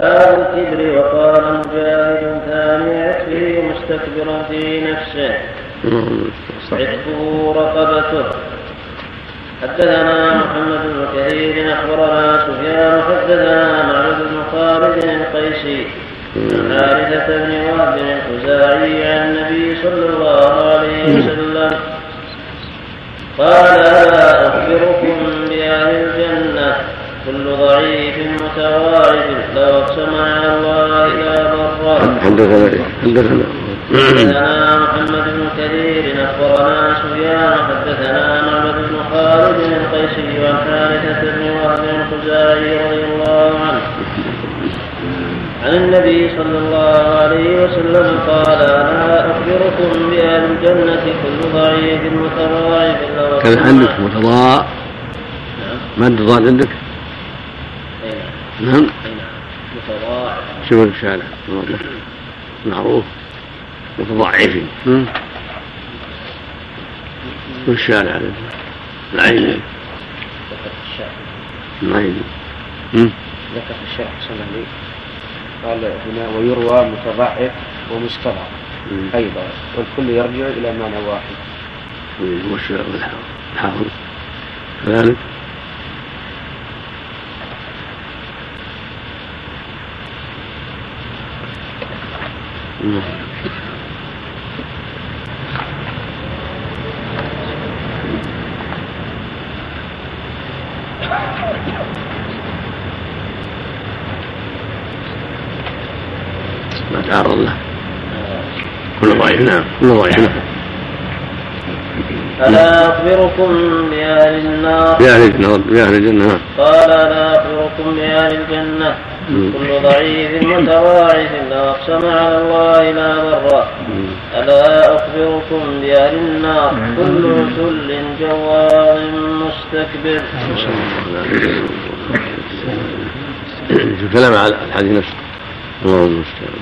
باب الكبر وقال مجاهد ثاني عتبه مستكبرا في نفسه. عتبه رقبته. حدثنا محمد بن كثير أخبرنا سفيان حدثنا معبد بن خالد القيسي. عن حارثة بن وهب الخزاعي عن النبي صلى الله عليه وسلم. قال أخبركم بأهل الجنة؟ كل ضعيف متواعد لو اقسم على الله لا بره حدثنا حدثنا حدثنا محمد بن كثير أخبرنا سفيان حدثنا معبد بن خالد القيسي عن حارثة بن وهب الخزاعي رضي الله عنه. عن النبي صلى الله عليه وسلم قال الا أخبركم بأهل الجنة كل ضعيف متضاعف كان عندك متضاع ما انت ضاع عندك؟ نعم. متضاعف شوف الرسالة. معروف. متضعفين والشارع العين. العين. ذكر في الشرح صلى الله عليه قال هنا ويروى متضعف ومستضعف. أيضا. والكل يرجع إلى معنى واحد. والشارع الحافظ كذلك ما تعرض له كل ضعيف نعم. كل ضعيف نعم. ألا أخبركم بأهل النار؟ بأهل الجنة بأهل الجنة نعم قال ألا أخبركم بأهل الجنة. كل ضعيف متواعث لو أقسم على الله لا بر ألا أخبركم بأهل النار؟ كل عتل جوار مستكبر. الكلام على الحديث نفسه. الله المستعان.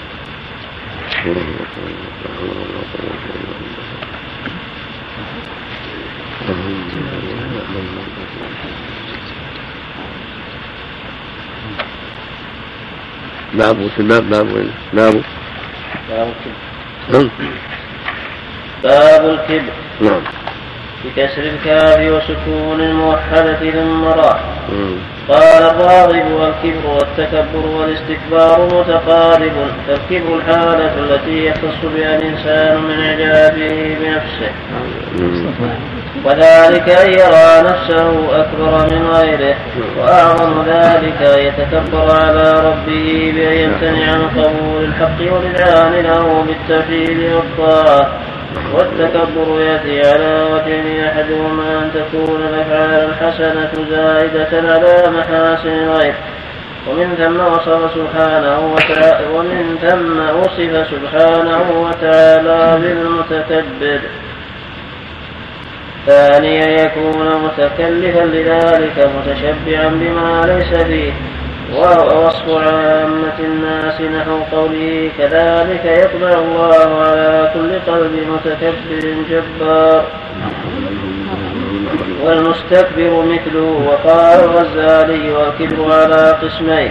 باب وش الباب باب وين باب باب الكبر نعم باب الكبر. نعم. بكسر الكاف وسكون الموحدة ثم مم. قال الراغب والكبر والتكبر والاستكبار متقارب. فالكبر الحالة التي يختص بها الإنسان من إعجابه بنفسه. وذلك أن يرى نفسه أكبر من غيره. وأعظم ذلك أن يتكبر على ربه بأن يمتنع عن قبول الحق والإذعان له بالتوحيد والطاعة. والتكبر يأتي على وجهين أحدهما أن تكون الأفعال الحسنة زائدة على محاسن الغير ومن ثم وصف سبحانه وتعالى ومن ثم وصف سبحانه وتعالى بالمتكبر. ثانيا يكون متكلفا لذلك متشبعا بما ليس فيه. وهو وصف عامة الناس نحو قوله كذلك يطبع الله على كل قلب متكبر جبار والمستكبر مثله وقال الغزالي والكبر على قسمين.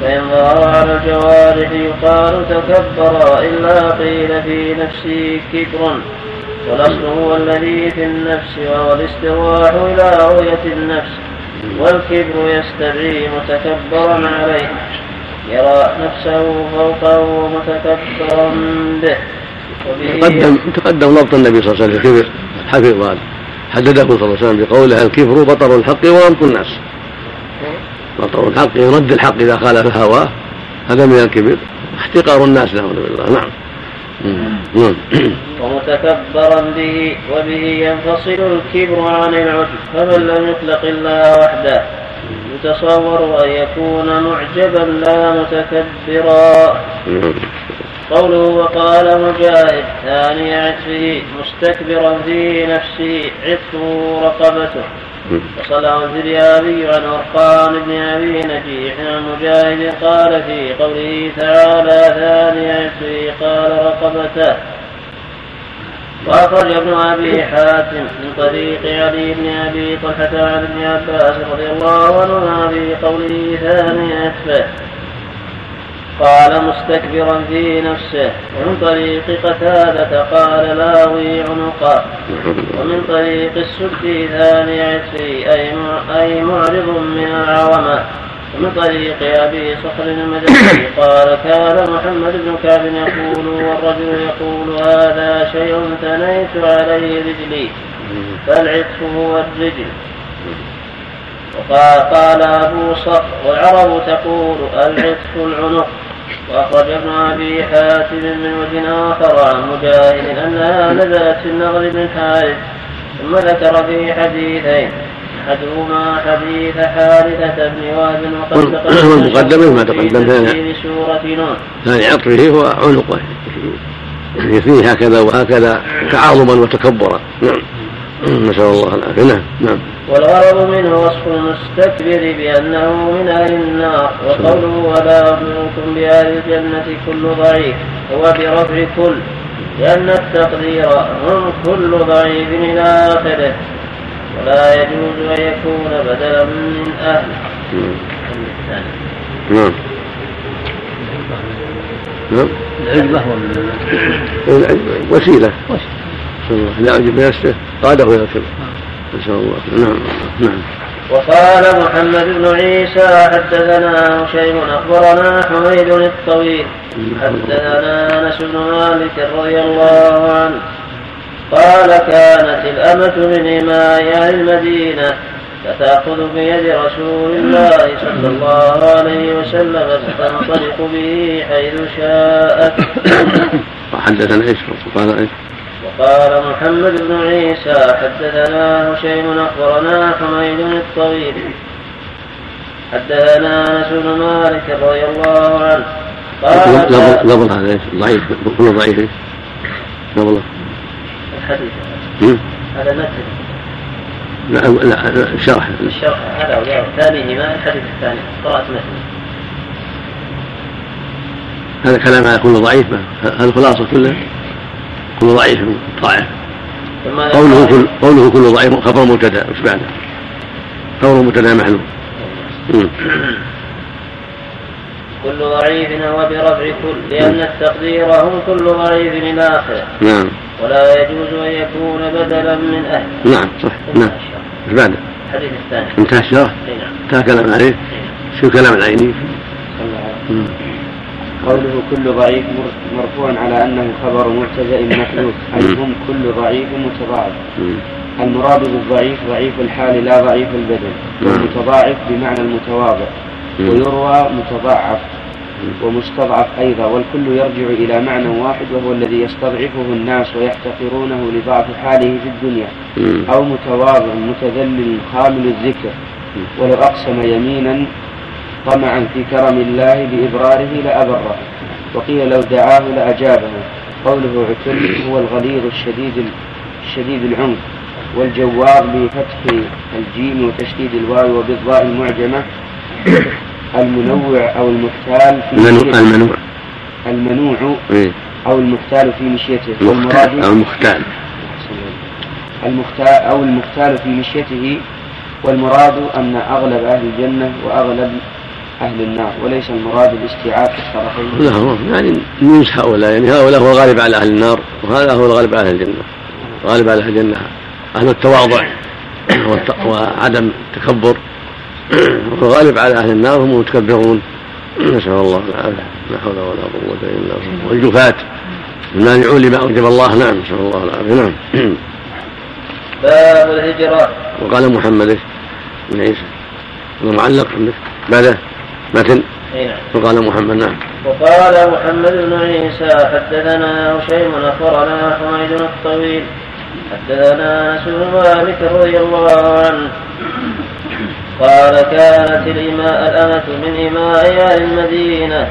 فإن ظهر على الجوارح يقال تكبر إلا قيل في نفسه كبر. والأصل هو الذي في النفس وهو الاستراح إلى رؤية النفس. والكبر يستدعي متكبرا عليه يرى نفسه فوقه متكبرا به. تقدم تقدم ضبط النبي صلى الله عليه وسلم الكبر. حفظ هذا. حدده صلى الله عليه وسلم بقوله الكبر بطر الحق ورمط الناس بطر الحق رد الحق إذا خالف هواه. هذا من الكبر. احتقار الناس له بالله. نعم. ومتكبرا به وبه ينفصل الكبر عن العجب فمن لم يخلق الله وحده يتصور أن يكون معجبا لا متكبرا. قوله وقال مجاهد ثاني عتبه مستكبرا في نفسه عتبه رقبته وصله الفريابي عن أرقام بن أبي نجيح عن مجاهد قال في قوله تعالى ثاني عتبه قال رقبته. وأخرج ابن أبي حاتم من طريق علي بن أبي طلحة عن ابن عباس رضي الله عنهما في قوله ثاني عتبه قال مستكبرا في نفسه ومن طريق قتادة قال لاوي عنقا ومن طريق السدي ثاني عتري أي أي معرض من العومة ومن طريق أبي صخر المدني قال كان محمد بن كعب يقول والرجل يقول هذا شيء ثنيت عليه رجلي. فالعطف هو الرجل. وقال قال أبو صخر والعرب تقول العطف العنق. وأخرج ابن أبي حاتم من وجه آخر عن مجاهد أنها نزلت في النضر بن حارث. ثم ذكر في حديثين. أحدهما حديث حارثة بن وهب وقد والمقدمة ما تقدم في سورة نون. ثاني عطفه هو عنقه يثنيه هكذا وهكذا تعاظما وتكبرا. نعم. نسأل الله العافية. نعم. نعم. والغرض منه وصف المستكبر بأنه من أهل النار وقوله ولا أخبركم بأهل الجنة كل ضعيف هو برفع كل لأن التقدير هم كل ضعيف إلى آخره ولا يجوز أن يكون بدلا من أهل. نعم. نعم. العجبة وسيلة. وسيلة. لا يعجب بنفسه قاده إلى الكبر نسأل الله نعم نعم وقال محمد بن عيسى حدثنا هشيم أخبرنا حميد الطويل حدثنا أنس بن مالك رضي الله عنه قال كانت الأمة من إماء أهل المدينة فتأخذ بيد رسول الله صلى الله عليه وسلم فتنطلق به حيث شاءت. وحدثنا إيش؟ وقال إيش؟ وقال محمد بن عيسى حدثنا هشيم أخبرنا حميد الطويل حدثنا أنس بن مالك رضي الله عنه. قال قبل هذا؟ ضعيف. كله ضعيف قبله الحديث. هذا متن لا لا الشرح الشرح هذا ثانيهما الحديث الثاني. قرأت متن هذا كلام على كل ضعيف هذا الخلاصة كله. كل ضعيف ضعيف قوله كل قوله كل ضعيف خبر مبتدأ وش بعده؟ خبر مبتدأ محلول كل ضعيف هو برفع كل لأن التقدير هم كل ضعيف إلى آخره. نعم. ولا يجوز أن يكون بدلا من أهل نعم صح. نعم. إيش بعده؟ الحديث الثاني. انتهى الشرح؟ نعم. انتهى كلام عليه شو كلام العيني؟ قوله كل ضعيف مرفوع على أنه خبر مبتدا محذوف أي هم كل ضعيف متضاعف. المراد بالضعيف ضعيف الحال لا ضعيف البدن. والمتضاعف بمعنى المتواضع. ويروى متضاعف ومستضعف أيضا. والكل يرجع إلى معنى واحد وهو الذي يستضعفه الناس ويحتقرونه لضعف حاله في الدنيا. أو متواضع متذلل خامل الذكر. ولو أقسم يمينا طمعا في كرم الله بإبراره لأبره وقيل لو دعاه لأجابه. قوله عتل هو الغليظ الشديد الشديد العنف والجواب بفتح الجيم وتشديد الواو وبالضاء المعجمة المنوع أو المختال في المنوع المنوع. المنوع إيه؟ أو المختال في مشيته. المختال أو المختال. المختال أو المختال في مشيته والمراد أن أغلب أهل الجنة وأغلب أهل النار وليس المراد الاستيعاب في الطرفين لا يعني من هؤلاء يعني هؤلاء هو الغالب على أهل النار وهذا هو الغالب على أهل الجنة الغالب على أهل الجنة. أهل التواضع وعدم التكبر والغالب على أهل النار هم المتكبرون. نسأل الله العافية. لا حول ولا قوة إلا بالله. والجفاة. المانعون لما أوجب الله. نعم نسأل الله العافية. نعم. باب الهجرة. وقال محمد؟ بن عيسى معلق عندك. بعده. متن نعم. وقال محمد نعم. وقال محمد بن عيسى حدثنا هشيم أخبرنا حميد الطويل حدثنا انس بن مالك رضي الله عنه قال كانت الإماء الأمة من إماء أهل المدينة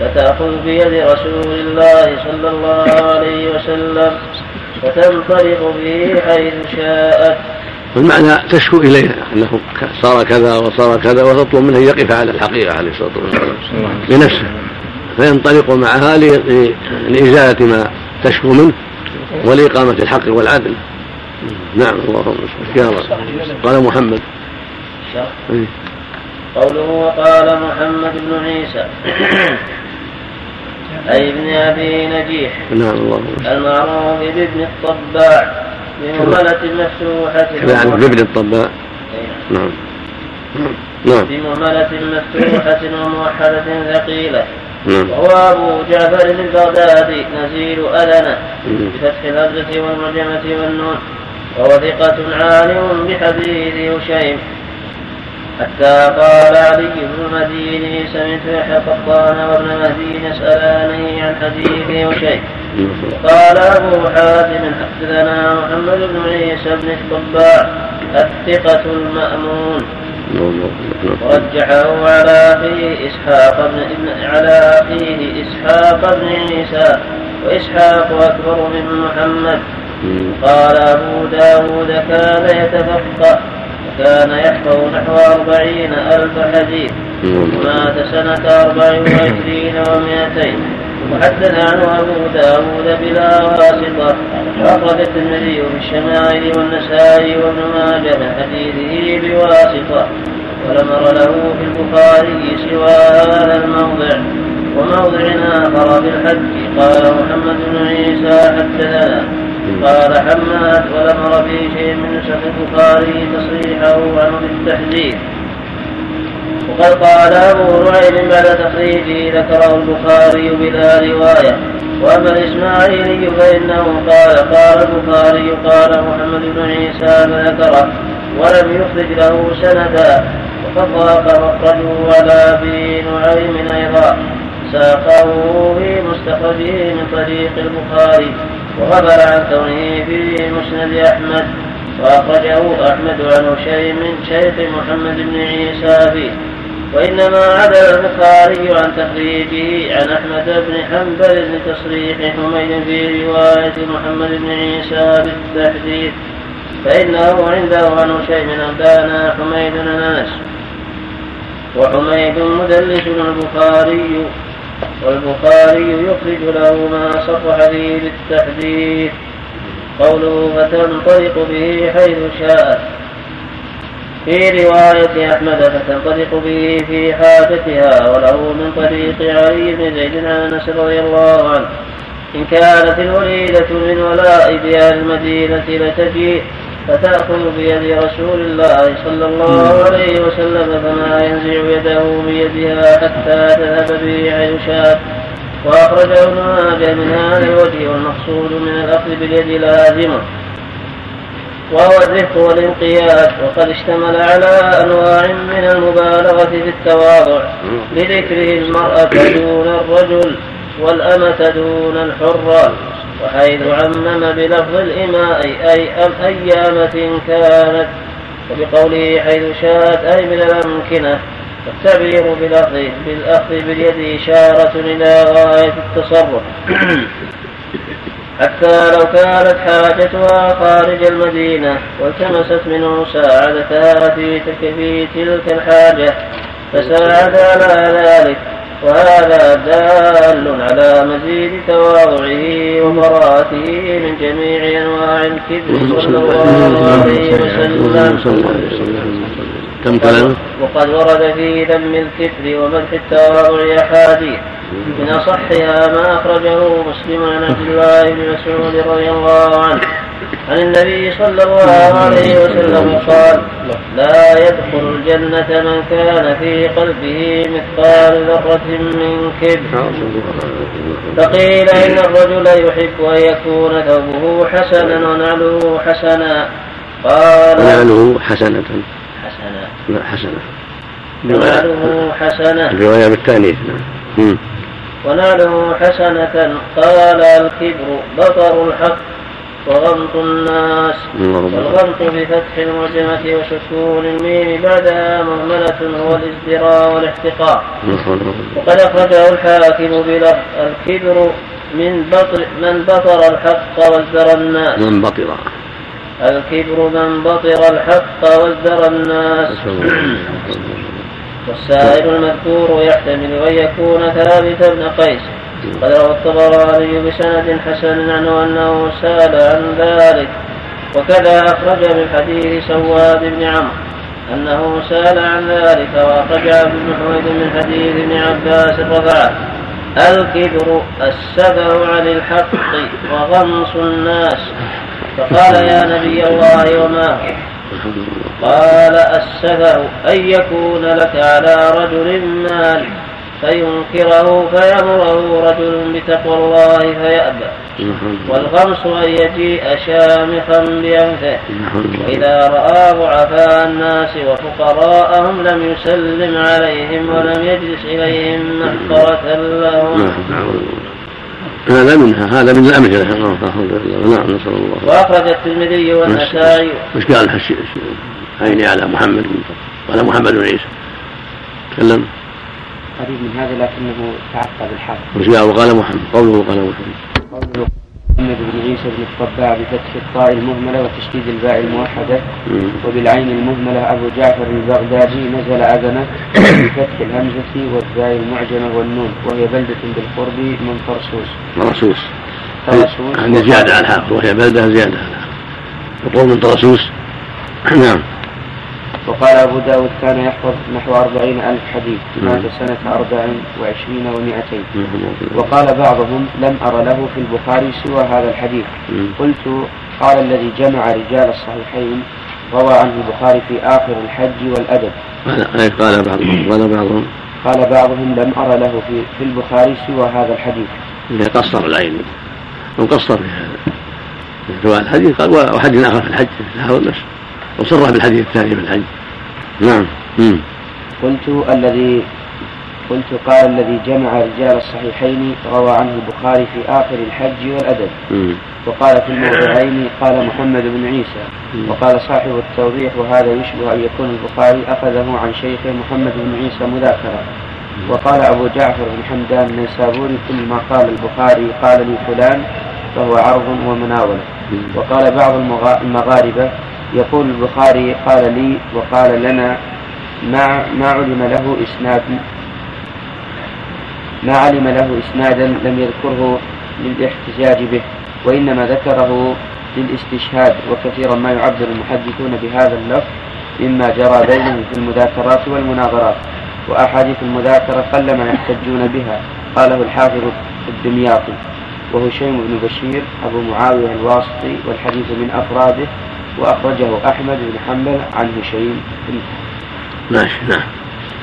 فتأخذ بيد رسول الله صلى الله عليه وسلم فتنطلق به حيث شاءت. المعنى تشكو إليه أنه صار كذا وصار كذا وتطلب منه أن يقف على الحقيقة عليه الصلاة والسلام. بنفسه فينطلق معها لإزالة ما تشكو منه ولإقامة الحق والعدل. نعم اللهم يا قال محمد. إيه. قوله وقال محمد بن عيسى أي ابن أبي نجيح. نعم الله المعروف بابن الطباع. بمهملة مفتوحة يعني بابن الطباع نعم. نعم. بمهملة مفتوحة وموحدة ثقيلة. نعم. وهو أبو جعفر البغدادي نزيل أذنة. بفتح الهمزة والمعجمة والنون. وهو ثقة عالم بحديث هشيم حتى قال علي بن المديني سمعت يحيى قطان وابن مهدي يسألاني عن حديث وشيء قال أبو حاتم حدثنا محمد بن عيسى بن الطباع الثقة المأمون. ورجحه على أخيه إسحاق بن ابن على أخيه إسحاق بن عيسى وإسحاق أكبر من محمد. قال أبو داود كان يتفقه. كان يحفظ نحو أربعين ألف حديث مات سنة أربع وعشرين ومائتين. وحدث عنه أبو داود بلا واسطة. وأخرج الترمذي في الشمائل والنسائي وابن ماجه من حديثه بواسطة. ولم أر له في البخاري سوى هذا الموضع. وموضع آخر في الحج قال محمد بن عيسى حدثنا. قال حماد ولم أر في شيء من نسخ البخاري تصريحه عنه بالتحديد وقد قال أبو نعيم بعد تخريجه ذكره البخاري بلا رواية. وأما الإسماعيلي فإنه قال قال البخاري قال محمد بن عيسى فذكره ولم يخرج له سندا. وقد ضاق مخرجه على أبي نعيم أيضا. ساقه في مستخرجه من طريق البخاري. وغفل عن كونه في مسند أحمد وأخرجه أحمد عن شيء من شيخ محمد بن عيسى فيه. وإنما عدا البخاري عن تخريجه عن أحمد بن حنبل لتصريح حميد في رواية محمد بن عيسى بالتحديث. فإنه عنده عن شيء من أنبانا حميد أنس. وحميد مدلس البخاري والبخاري يخرج له ما صرح فيه بالتحديث قوله فتنطلق به حيث شاءت في رواية أحمد فتنطلق به في حاجتها وله من طريق علي بن زيد عن أنس رضي الله عنه. إن كانت الوليدة من ولاء ديار المدينة لتجيء فتأخذ بيد رسول الله صلى الله عليه وسلم فما ينزع يده بيدها حتى تذهب به حيث شاءت وأخرجه ابن ماجه من هذا الوجه والمقصود من الأخذ باليد لازمة. وهو الرفق والانقياد. وقد اشتمل على أنواع من المبالغة في التواضع. لذكره المرأة دون الرجل. والأمة دون الحرة وحيث عمم بلفظ الإماء أي أم أيامة كانت وبقوله حيث شاءت أي من الأمكنة والتعبير بالأخذ بالأخذ باليد إشارة إلى غاية التصرف. حتى لو كانت حاجتها خارج المدينة والتمست منه مساعدتها في تلك في تلك الحاجة فساعد على ذلك. وهذا دال على مزيد تواضعه وبراءته من جميع أنواع الكبر صلى الله عليه وسلم. كم؟ وقد ورد في ذم الكفر ومدح التواضع أحاديث. من اصحها ما أخرجه مسلم عن عبد الله بن مسعود رضي الله عنه. عن النبي صلى الله عليه وسلم قال لا يدخل الجنة من كان في قلبه مثقال ذرة من كبر فقيل إن الرجل يحب أن يكون ثوبه حسنا ونعله حسنا قال نعله حسنة. حسنا. لا حسنة. ونعله حسنة الرواية بالتأنيث. نعم. ونعله حسنة قال الكبر بطر الحق وغمط الناس. والغمط بفتح المعجمة وسكون الميم بعدها مهملة هو الازدراء والاحتقار وقد أخرجه الحاكم بلفظ الكبر من بطر من بطر الحق وازدر الناس. من بطر. الكبر من بطر الحق وازدر الناس. والسائل المذكور يحتمل أن يكون ثابت بن قيس. قد روى الطبراني بسند حسن عنه أنه سأل عن ذلك. وكذا أخرج من حديث سواد بن عمرو أنه سأل عن ذلك وأخرج ابن حميد من حديث ابن عباس رفعه الكبر السبع عن الحق وغمص الناس. فقال يا نبي الله وما قال السفه أن يكون لك على رجل مال فينكره فيأمره رجل بتقوى الله فيأبى. والغمص أن يجيء شامخا بأنفه. وإذا رأى ضعفاء الناس وفقراءهم لم يسلم عليهم ولم يجلس إليهم محقرة لهم. هذا منها هذا من الأمثلة. نعم نسأل الله. وأخرج الترمذي والنسائي. وش قال عيني على محمد قال محمد بن عيسى. تكلم. قريب من هذا لكنه تعقب الحرف وش قال وقال محمد. قوله قال محمد. قوله محمد بن عيسى بن الطباع بفتح الطاء المهملة وتشديد الباء الموحدة وبالعين المهملة أبو جعفر البغدادي نزل أذنه بفتح الهمزة والباء المعجمة والنون وهي بلدة بالقرب من طرسوس. طرسوس. طرسوس. يعني زيادة على الحافظ وهي بلدة زيادة على الحافظ يقول من طرسوس؟ نعم. وقال أبو داود كان يحفظ نحو أربعين ألف حديث مات سنة أربع وعشرين ومائتين. وقال بعضهم لم أر له في البخاري سوى هذا الحديث. قلت قال الذي جمع رجال الصحيحين روى عنه البخاري في آخر الحج والأدب. قال بعضهم قال بعضهم. قال بعضهم لم أر له في, في البخاري سوى هذا الحديث. قصر العين وقصر في هذا الحديث قال وحديث آخر في الحج هذا النفس وصرح بالحديث الثاني في الحج نعم. مم. قلت الذي قلت قال الذي جمع رجال الصحيحين روى عنه البخاري في آخر الحج والأدب. مم. وقال في الموضعين قال محمد بن عيسى. مم. وقال صاحب التوضيح وهذا يشبه أن يكون البخاري أخذه عن شيخه محمد بن عيسى مذاكرة. وقال أبو جعفر بن حمدان النيسابوري كل ما قال البخاري قال لي فلان فهو عرض ومناولة وقال بعض المغاربة يقول البخاري قال لي وقال لنا ما ما علم له إسناد ما علم له إسنادا لم يذكره للاحتجاج به وإنما ذكره للاستشهاد وكثيرا ما يعبر المحدثون بهذا اللفظ مما جرى بينهم في المذاكرات والمناظرات وأحاديث المذاكرة قلما يحتجون بها قاله الحافظ الدمياطي وهشيم بن بشير أبو معاوية الواسطي والحديث من أفراده وأخرجه أحمد بن حنبل عن هشيم ماشي نعم.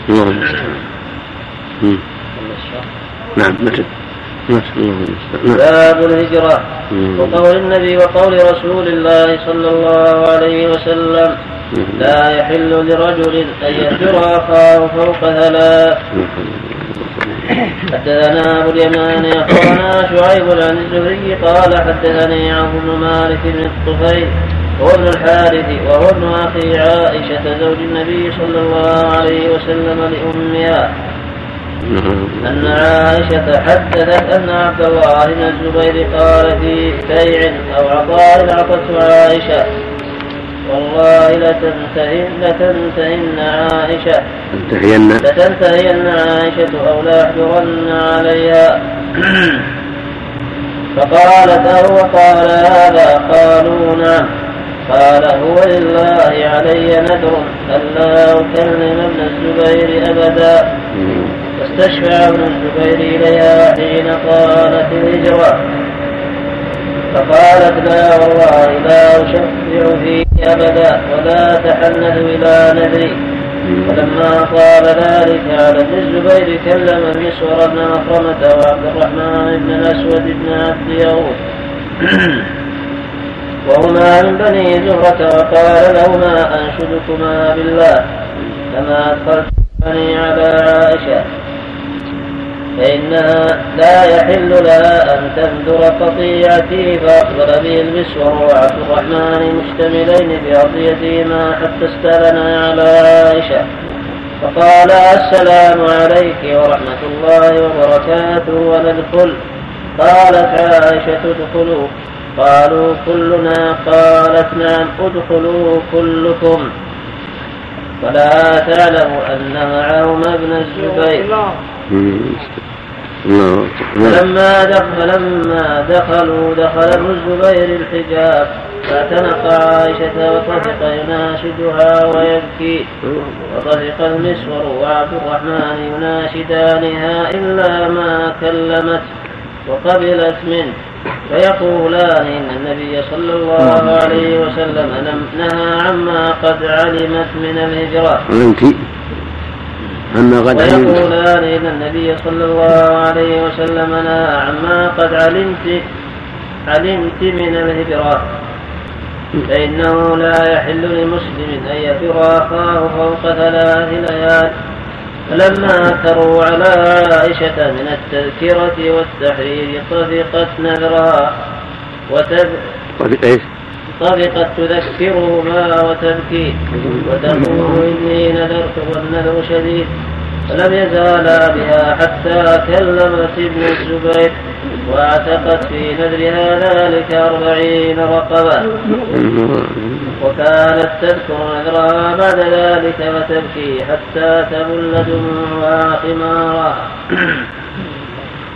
الله المستعان نعم متى؟ نعم. باب الهجرة. وقول النبي وقول رسول الله صلى الله عليه وسلم لا يحل لرجل أن يهجر أخاه فوق ثلاث حدثنا أبو اليمان أخبرنا شعيب عن الزهري قال حدثني عوف بن مالك بن الطفيل هو ابن الحارث وهو ابن أخي عائشة زوج النبي صلى الله عليه وسلم لأمها. أن عائشة حدثت أن عبد الله بن الزبير قال في بيع أو عطاء أعطته عائشة. والله لتنتهين لتنتهين عائشة. لتنتهين. لتنتهين عائشة أو لا عليها. فقالت أو قال هذا؟ قالوا نعم. قال هو لله علي نذر ألا أكلم ابن الزبير أبدا. فاستشفع ابن الزبير إليها حين قالت الهجرة. فقالت لا والله لا أشفع فيه أبدا ولا أتحنث إلى نذري. ولما قال ذلك على ابن الزبير كلم المسور بن مخرمة وعبد الرحمن بن الأسود بن عبد يغوث وهما من بني زهرة وقال لهما أنشدكما بالله كما أدخلتني على عائشة فإنها لا يحل لها أن تبذر قطيعتي فأقبل به المسور وعبد الرحمن مشتملين بأرضيتهما حتى استأذنا على عائشة فقال السلام عليك ورحمة الله وبركاته وندخل قالت عائشة ادخلوا. قالوا كلنا قالت نعم ادخلوا كلكم. فلا تعلم أن معهم ابن الزبير. فلما دخل لما دخلوا دخل ابن الزبير الحجاب فاعتنق عائشة وطفق يناشدها ويبكي. وطفق المسور وعبد الرحمن يناشدانها إلا ما كلمت وقبلت منه. فيقولان إن النبي صلى الله عليه وسلم نهى عما قد علمت من الهجرة. عما قد علمت. ويقولان إن النبي صلى الله عليه وسلم نهى عما قد علمت علمت من الهجرة. فإنه لا يحل لمسلم أن يفر أخاه فوق ثلاث ليال. فلما أثروا على عائشة من التذكرة والتحرير طفقت نذرها وتب إيش؟ طفقت تذكرهما وتبكي وتقول إني نذرت والنذر شديد فلم يزالا بها حتى كلمت ابن الزبير واعتقت في نذرها ذلك أربعين رقبة. وكانت تذكر نذرها بعد ذلك فتبكي حتى تبل دموعها خمارا.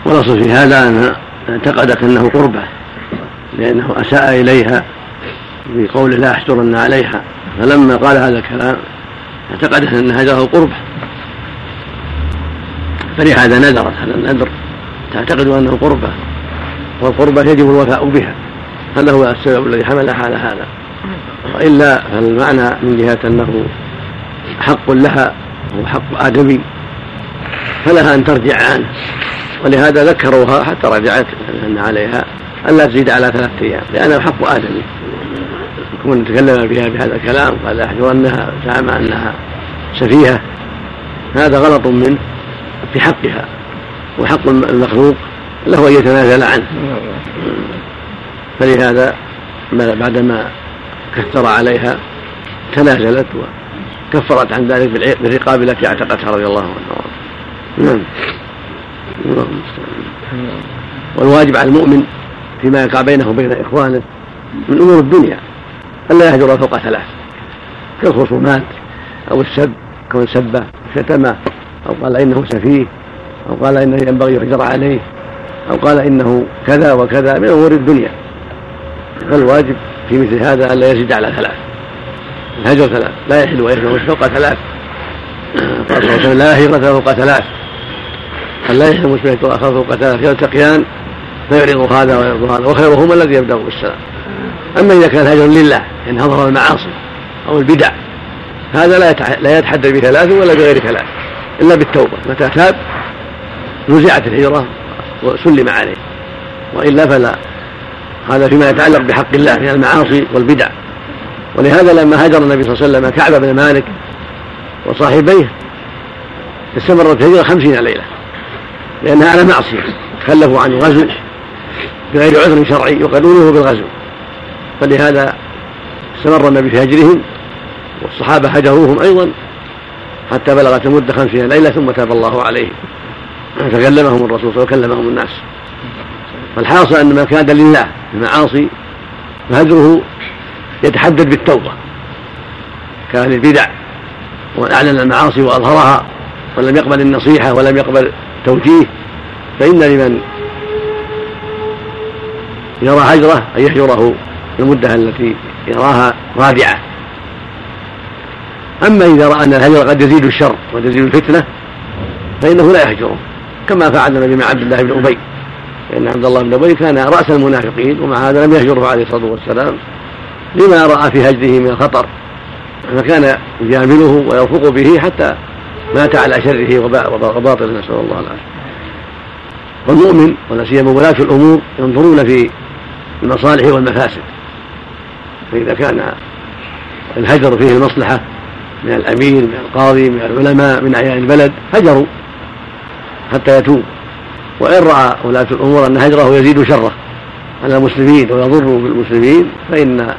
والأصل في هذا أن اعتقدت أنه قربة لأنه أساء إليها بقوله لا أحجرن عليها. فلما قال هذا الكلام اعتقدت أن هجره قربة فلهذا نذرت هذا النذر. تعتقد انه قربه والقربة يجب الوفاء بها. هذا هو السبب الذي حملها على هذا. وإلا فالمعنى من جهة أنه حق لها وحق آدمي فلها أن ترجع عنه. ولهذا ذكروها حتى رجعت ان عليها الا تزيد على ثلاثة أيام لأنه حق آدمي. يكون تكلم بها بهذا الكلام قال انها زعم أنها سفيهة. هذا غلط منه. في حقها وحق المخلوق له أن يتنازل عنه. فلهذا بعدما كثر عليها تنازلت وكفرت عن ذلك بالرقاب التي اعتقتها رضي الله عنها. نعم. والواجب على المؤمن فيما يقع بينه وبين إخوانه من أمور الدنيا الا يهجر فوق ثلاث كالخصومات أو السب كون سبه شتمه أو قال إنه سفيه أو قال إنه ينبغي يحجر عليه أو قال إنه كذا وكذا من أمور الدنيا. فالواجب في مثل هذا ألا يزيد على ثلاث الهجر ثلاث لا يحل ويحل فوق ثلاث. قال صلى الله عليه وسلم لا هجرة فوق ثلاث. لا يحل المسلم يهجر أخاه فوق ثلاث يلتقيان فيعرض هذا ويعرض هذا وخيرهما الذي يبدأ بالسلام. أما إذا كان هجر لله إن حضر المعاصي أو البدع هذا لا لا يتحدث بثلاث ولا بغير ثلاث. إلا بالتوبة. متى تاب نزعت الهجرة وسلم عليه. وإلا فلا. هذا فيما يتعلق بحق الله من المعاصي والبدع. ولهذا لما هاجر النبي صلى الله عليه وسلم كعب بن مالك وصاحبيه استمرت الهجرة خمسين ليلة. لأنها على معصية. تخلفوا عن الغزو بغير عذر شرعي يقرونه بالغزو. فلهذا استمر النبي في هجرهم والصحابة هجروهم أيضا. حتى بلغت المدة خمسين ليلة ثم تاب الله عليهم. فكلمهم الرسول وكلمهم الناس. فالحاصل أن ما كان لله المعاصي فهجره يتحدد بالتوبة. كان البدع وأعلن المعاصي وأظهرها ولم يقبل النصيحة ولم يقبل التوجيه فإن لمن يرى هجرة أن يهجره المدة التي يراها رادعة أما إذا رأى أن الهجر قد يزيد الشر وقد يزيد الفتنة فإنه لا يهجره كما فعل النبي مع عبد الله بن أبي. لأن عبد الله بن أبي كان رأس المنافقين ومع هذا لم يهجره عليه الصلاة والسلام لما رأى في هجره من الخطر. فكان يجامله ويرفق به حتى مات على شره وباطله نسأل الله العافية. والمؤمن ولا سيما ولاة الأمور ينظرون في المصالح والمفاسد. فإذا كان الهجر فيه المصلحة من الأمير من القاضي من العلماء من أعيان البلد هجروا حتى يتوب. وإن رأى ولاة الأمور أن هجره يزيد شره على المسلمين ويضر بالمسلمين فإن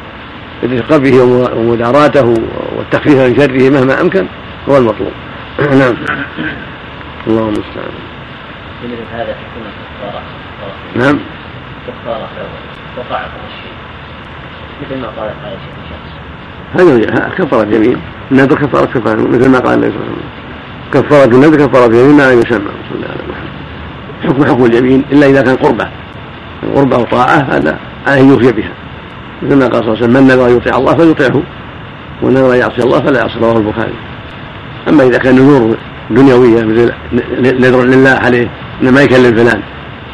الرفق به ومداراته والتخفيف من شره مهما أمكن هو المطلوب. نعم. اللهم المستعان هذا تكون نعم. كفارة وقع الشيء. مثل ما قالت شخص هذا كفارة يمين النذر كفارة كفارة مثل ما قال النبي صلى الله عليه وسلم. كفارة النذر كفارة يمين ما لم يسمى صلى الله عليه وسلم حكم حكم اليمين إلا إذا كان قربة. قربة وطاعة هذا عليه يوفي بها. مثل ما قال صلى الله عليه وسلم من نذر يطيع الله فليطيعه ومن نذر يعصي الله فلا يعصي. رواه البخاري. أما إذا كان نذور دنيوية مثل نذر لله عليه إنما يكلم فلان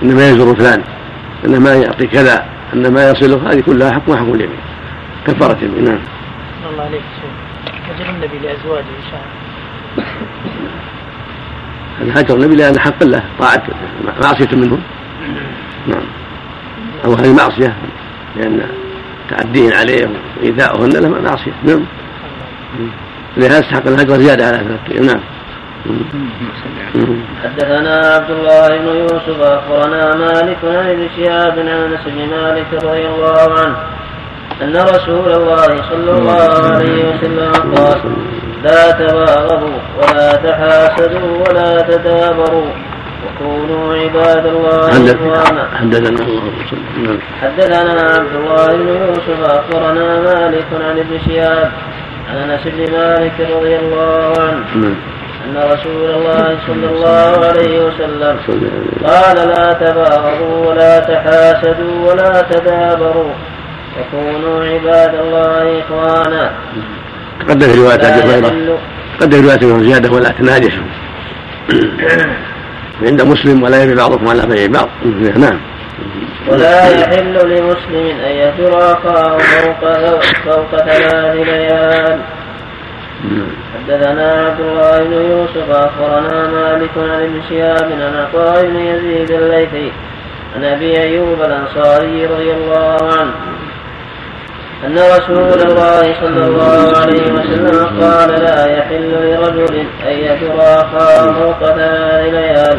إنما يزور فلان إنما يعطي كذا إنما يصله هذه كلها حكم حكم اليمين. كفارة اليمين نعم. الله عليك. هجر النبي لأزواجه إن شاء الله. هجر النبي لأن حق الله طاعة معصية منهم. نعم. أو هذه معصية لأن تعديهن عليه وإيذاؤهن له معصية نعم لهذا استحق الهجر زيادة على ثلاثة نعم. حدثنا عبد الله بن يوسف أخبرنا مالك عن ابن شهاب عن أنس بن مالك رضي الله عنه. أن رسول الله صلى الله عليه وسلم قال لا تباغضوا ولا تحاسدوا ولا تدابروا وكونوا عباد الله إخوانا. حدثنا الله حدثنا عبد الله بن يوسف أخبرنا مالك عن ابن شهاب عن أنس بن مالك رضي الله عنه نعم. أن رسول الله صلى الله عليه وسلم قال لا تباغضوا ولا تحاسدوا ولا تدابروا وكونوا عباد الله إخوانا. قد في رواية أبي هريرة. قد في رواية زيادة ولا تناجشوا عند مسلم ولا يبي بعضكم على بيع بعض نعم. ولا يحل لمسلم أن يهجر أخاه فوق فوق ثلاث ليال. حدثنا عبد الله بن يوسف أخبرنا مالك عن ابن شهاب عن عطاء بن يزيد الليثي عن أبي أيوب الأنصاري رضي الله عنه. أن رسول الله صلى الله عليه وسلم قال لا يحل لرجل أن يجر أخاه فوق ليال.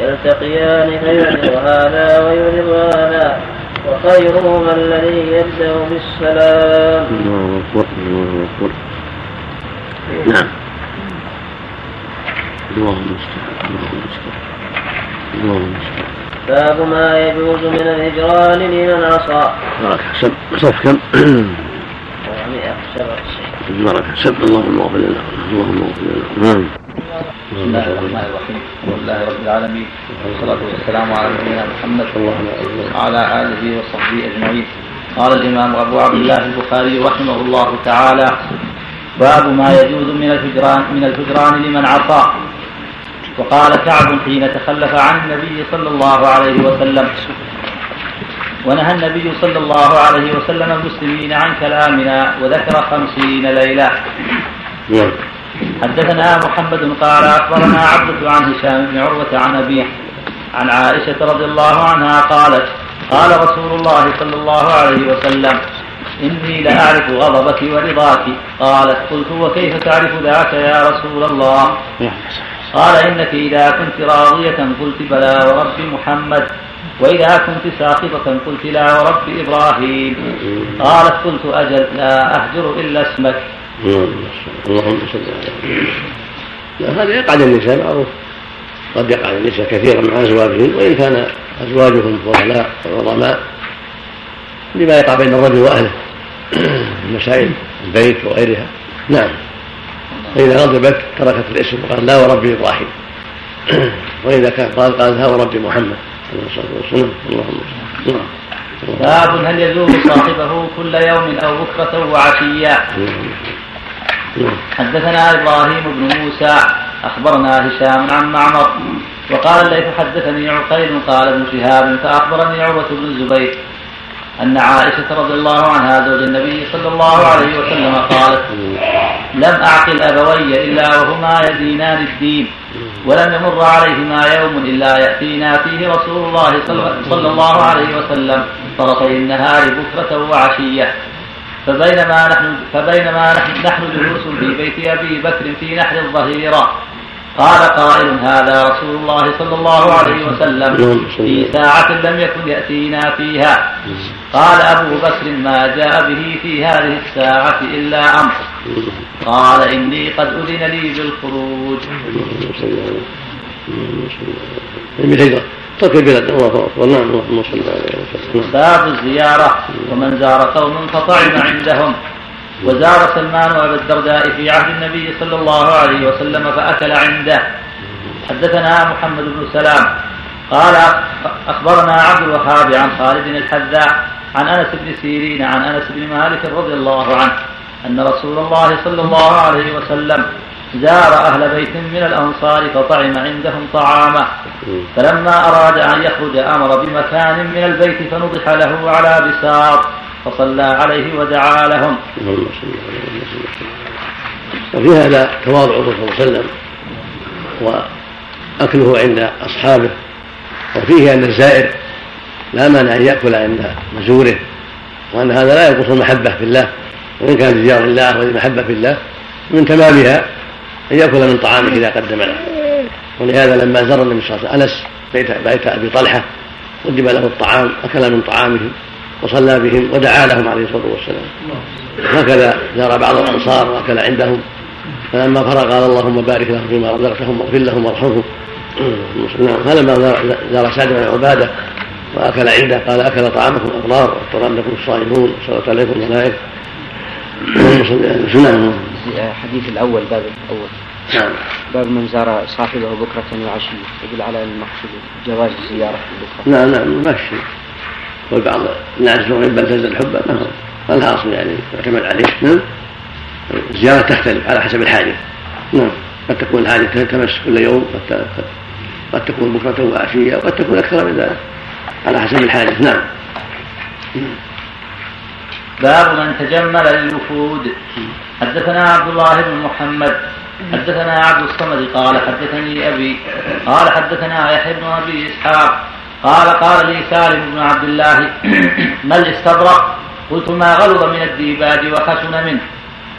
يلتقيان فيعرض هذا ويعرض هذا. وخيرهما الذي يبدأ بالسلام. الله أكبر الله أكبر نعم. اللهم المستعان اللهم المستعان اللهم المستعان باب ما يجوز من الهجران لمن عصى بركة سب صف كم؟ 497 بركة سب اللهم اغفر لنا. اللهم اغفر لنا. نعم. بسم الله الرحمن الرحيم الحمد لله رب العالمين. والصلاة والسلام على نبينا محمد وعلى آله وصحبه أجمعين. قال الإمام أبو عبد الله البخاري رحمه الله تعالى باب ما يجوز من الهجران من الهجران لمن عصى. وقال كعب حين تخلف عن النبي صلى الله عليه وسلم. ونهى النبي صلى الله عليه وسلم المسلمين عن كلامنا وذكر خمسين ليلة. نعم. حدثنا محمد قال أخبرنا عبدة عن هشام بن عروة عن أبيه عن عائشة رضي الله عنها قالت قال رسول الله صلى الله عليه وسلم إني لأعرف غضبك ورضاك. قالت قلت وكيف تعرف ذاك يا رسول الله؟ قال إنك إذا كنت راضية قلت بلى ورب محمد وإذا كنت ساخطة قلت لا ورب إبراهيم. قالت قلت أجل لا أهجر إلا اسمك. اللهم صل على هذا يقع للنساء معروف. قد يقع للنساء كثيرا مع أزواجهم وإن كان أزواجهم فضلاء وعظماء لما يقع بين الرجل وأهله من مسائل البيت وغيرها. نعم. فإذا غضبت تركت الاسم وقال لا وربي إبراهيم وإذا كان قال قال ها وربي محمد عليه الصلاه والسلام اللهم نعم باب هل يزور صاحبه كل يوم أو بكرة وعشيا. حدثنا إبراهيم بن موسى أخبرنا هشام عن معمر وقال الليث حدثني عقيل قال ابن شهاب فأخبرني عروة بن الزبير أن عائشة رضي الله عنها زوج النبي صلى الله عليه وسلم قالت لم أعقل أبوي إلا وهما يدينان الدين ولم يمر عليهما يوم إلا يأتينا فيه رسول الله صلى الله عليه وسلم طرفي النهار بكرة وعشية. فبينما نحن فبينما نحن, نحن جلوس في بيت أبي بكر في نحر الظهيرة. قال قائل هذا رسول الله صلى الله عليه وسلم في ساعة لم يكن يأتينا فيها. قال أبو بكر ما جاء به في هذه الساعة إلا أمر. قال إني قد أذن لي بالخروج. ترك البلاد. الله أكبر. نعم اللهم صل عليه وسلم باب الزيارة. ومن زار قوم فطعم عندهم. وزار سلمان أبا الدرداء في عهد النبي صلى الله عليه وسلم فأكل عنده. حدثنا محمد بن سلام. قال أخبرنا عبد الوهاب عن خالد الحذاء عن أنس بن سيرين عن أنس بن مالك رضي الله عنه أن رسول الله صلى الله عليه وسلم زار أهل بيت من الأنصار فطعم عندهم طعاما. فلما أراد أن يخرج أمر بمكان من البيت فنضح له على بساط فصلى عليه ودعا لهم. وفي هذا تواضع الرسول صلى الله عليه وسلم وأكله عند أصحابه. وفيه أن الزائر لا مانع أن يأكل عند مزوره وأن هذا لا ينقص المحبة في الله وإن كانت زيارة الله والمحبة في الله من تمامها أن يأكل من طعامه إذا قدم له. ولهذا لما زار النبي صلى الله عليه وسلم أنس بيت, بيت أبي طلحة قدم له الطعام أكل من طعامهم وصلى بهم ودعا لهم عليه الصلاة والسلام. هكذا زار بعض الأنصار وأكل عندهم. فلما فرغ قال اللهم بارك لهم فيما رزقتهم واغفر لهم وارحمهم. نعم فلما زار سعد بن عبادة وأكل عنده قال أكل طعامكم الابرار وافطر عندكم الصائمون وصلت عليكم الملائكة. نعم الحديث الأول باب الأول. نعم. باب من زار صاحبه بكرة وعشية يدل على المقصود جواز الزيارة بكرة نعم نعم ما في والبعض الناس يحب تزداد الحب ما هو؟ لها اصل يعني يعتمد عليه. نعم. الزيارة تختلف على حسب الحاجة. نعم. قد تكون الحاجة تمس كل يوم قد قد تكون بكرة وعشية وقد تكون أكثر من ذلك. على حسب الحاجة. نعم. باب من تجمل للوفود. حدثنا عبد الله بن محمد. حدثنا عبد الصمد. قال حدثني أبي. قال حدثنا يحيى بن أبي إسحاق. قال قال لي سالم بن عبد الله. ما الاستبرق قلت ما غلظ من الديباج وخشن منه.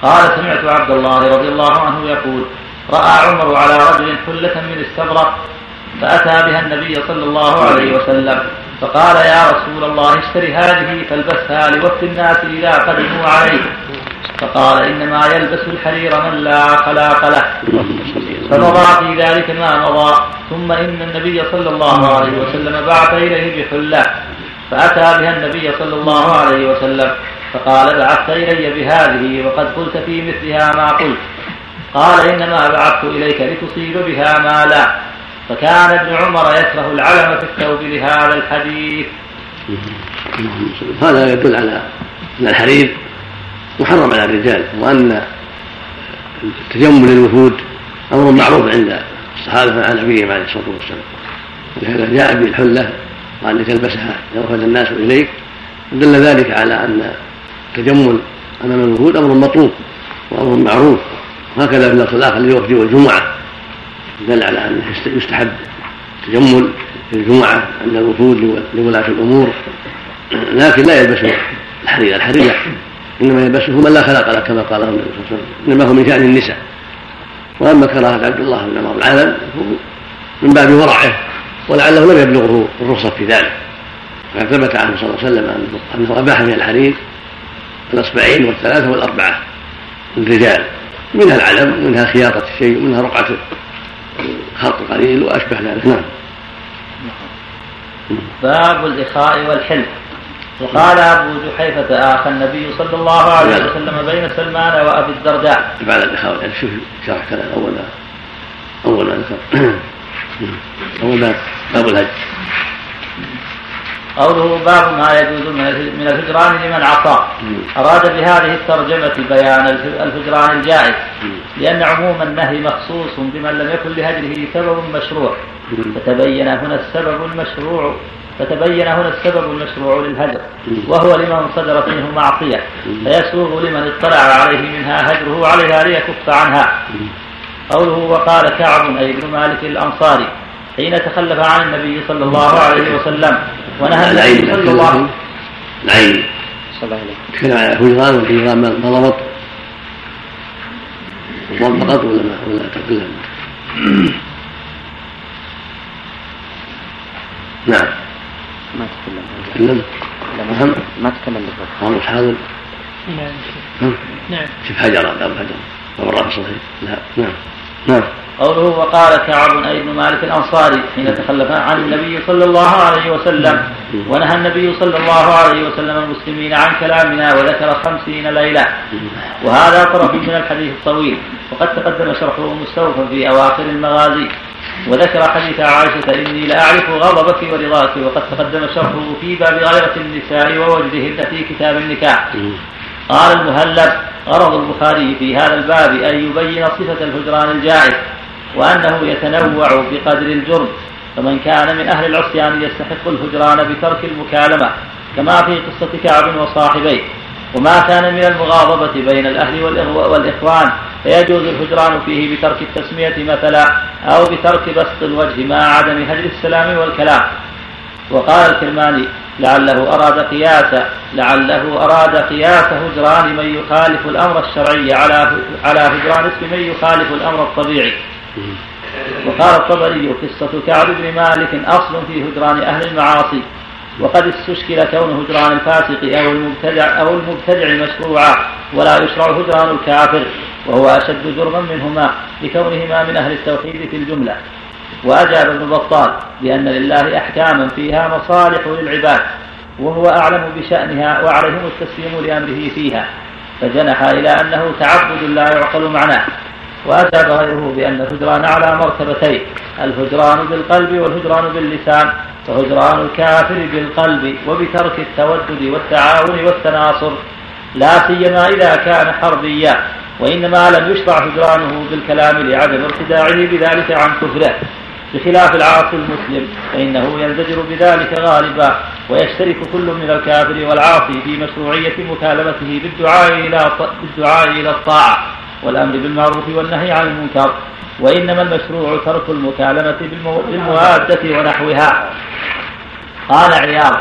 قال سمعت عبد الله رضي الله عنه يقول رأى عمر على رجل حلة من استبرق فأتى بها النبي صلى الله عليه وسلم. فقال يا رسول الله اشتري هذه فالبسها لوفد الناس إذا قدموا عليه. فقال إنما يلبس الحرير من لا خلاق له. فمضى في ذلك ما مضى. ثم إن النبي صلى الله عليه وسلم بعث إليه بحلة. فأتى بها النبي صلى الله عليه وسلم. فقال بعثت إلي بهذه وقد قلت في مثلها ما قلت. قال إنما بعثت إليك لتصيب بها ما لا فكان ابن عمر يكره العلم في الثوب لهذا الحديث. هذا يدل على أن الحرير محرم على الرجال وأن تجمل الوفود أمر معروف عند الصحابة عن نبيهم عليه الصلاة والسلام. ولهذا جاء به الحلة وأن تلبسها يوفد الناس إليك. دل ذلك على أن التجمل أمام الوفود أمر مطلوب وأمر معروف. وهكذا في النص الآخر للوفد والجمعة دل على أنه يستحب التجمل في الجمعة عند الوفود لولاة الأمور لكن لا يلبسه الحرير. الحرير إنما يلبسه من لا خلاق له كما قال النبي صلى الله عليه وسلم. إنما هو من شأن النساء. وأما كراهة عبد الله بن عمر العالم من باب ورعه ولعله لم يبلغه الرخصة في ذلك. فقد ثبت عنه صلى الله عليه وسلم أنه أباح من الحرير الأصبعين والثلاثة والأربعة للرجال منها العلم ومنها خياطة الشيء ومنها رقعة خلط قليل وأشبه ذلك. نعم. باب الإخاء والحلم وقال أبو جحيفة آخى النبي صلى الله عليه وسلم بين سلمان وأبي الدرداء. بعد الإخاء والحلم شوف شرح كلام. أول ما ذكر. ما باب الهج. قوله باب ما يجوز من الهجران لمن عصى أراد بهذه الترجمة بيان الهجران الجائز. لأن عموم النهي مخصوص بمن لم يكن لهجره سبب مشروع. فتبين هنا السبب المشروع فتبين هنا السبب المشروع للهجر. وهو لمن صدرت منه معصية. فيسوغ لمن اطلع عليه منها هجره عليها ليكف عنها. قوله وقال كعب أي ابن مالك الأنصاري حين تخلف عن النبي صلى الله عليه وسلم. ونهى النبي صلى الله عليه وسلم. العين. صلى الله عليه وسلم. تكلم على الهجران والهجران ما ضبط. ضم فقط ولا ما ولا تكلم نعم. ما تكلم. تكلم. ما, ما تكلم بالضبط. هو مش حاضر؟ نعم نعم. شوف حجر قبل حجر. وراء صحيح؟ لا. نعم. نعم. قوله وقال كعب أي بن مالك الأنصاري حين تخلف عن النبي صلى الله عليه وسلم ونهى النبي صلى الله عليه وسلم المسلمين عن كلامنا وذكر خمسين ليلة. وهذا طرف من الحديث الطويل. وقد تقدم شرحه مستوفى في أواخر المغازي. وذكر حديث عائشة إني لأعرف غضبك ورضاك. وقد تقدم شرحه في باب غيرة النساء ووجدهن في كتاب النكاح. قال المهلب غرض البخاري في هذا الباب أن يبين صفة الهجران الجائز وأنه يتنوع بقدر الجرم فمن كان من أهل العصيان يستحق الهجران بترك المكالمة كما في قصة كعب وصاحبيه. وما كان من المغاضبة بين الأهل والإخوان فيجوز الهجران فيه بترك التسمية مثلا أو بترك بسط الوجه مع عدم هجر السلام والكلام. وقال الكرماني لعله أراد قياس لعله أراد قياس هجران من يخالف الأمر الشرعي على على هجران اسم من يخالف الأمر الطبيعي. وقال الطبري قصة كعب بن مالك أصل في هجران أهل المعاصي وقد استشكل كون هجران الفاسق أو المبتدع أو المبتدع مشروعا ولا يشرع هجران الكافر وهو أشد جرما منهما لكونهما من أهل التوحيد في الجملة. وأجاب ابن بطال بأن لله أحكاما فيها مصالح للعباد وهو أعلم بشأنها وعليهم التسليم لأمره فيها فجنح إلى أنه تعبد لا يعقل معناه وأجاب غيره بأن الهجران على مرتبتين الهجران بالقلب والهجران باللسان فهجران الكافر بالقلب وبترك التودد والتعاون والتناصر لا سيما إذا كان حربيا وإنما لم يشرع هجرانه بالكلام لعدم ارتداعه بذلك عن كفره. بخلاف العاصي المسلم فإنه ينزجر بذلك غالبا ويشترك كل من الكافر والعاصي في مشروعية مكالمته بالدعاء إلى بالدعاء إلى الطاعة والأمر بالمعروف والنهي عن المنكر. وإنما المشروع ترك المكالمة بالموادة ونحوها. قال عياض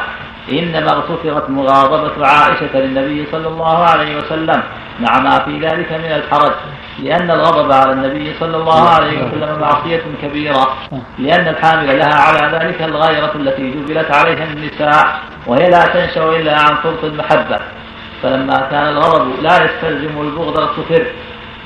إنما اغتفرت مغاضبة عائشة للنبي صلى الله عليه وسلم مع ما في ذلك من الحرج. لأن الغضب على النبي صلى الله عليه وسلم معصية كبيرة. لأن الحامل لها على ذلك الغيرة التي جبلت عليها النساء وهي لا تنشأ إلا عن فرط المحبة فلما كان الغضب لا يستلزم البغض اغتفر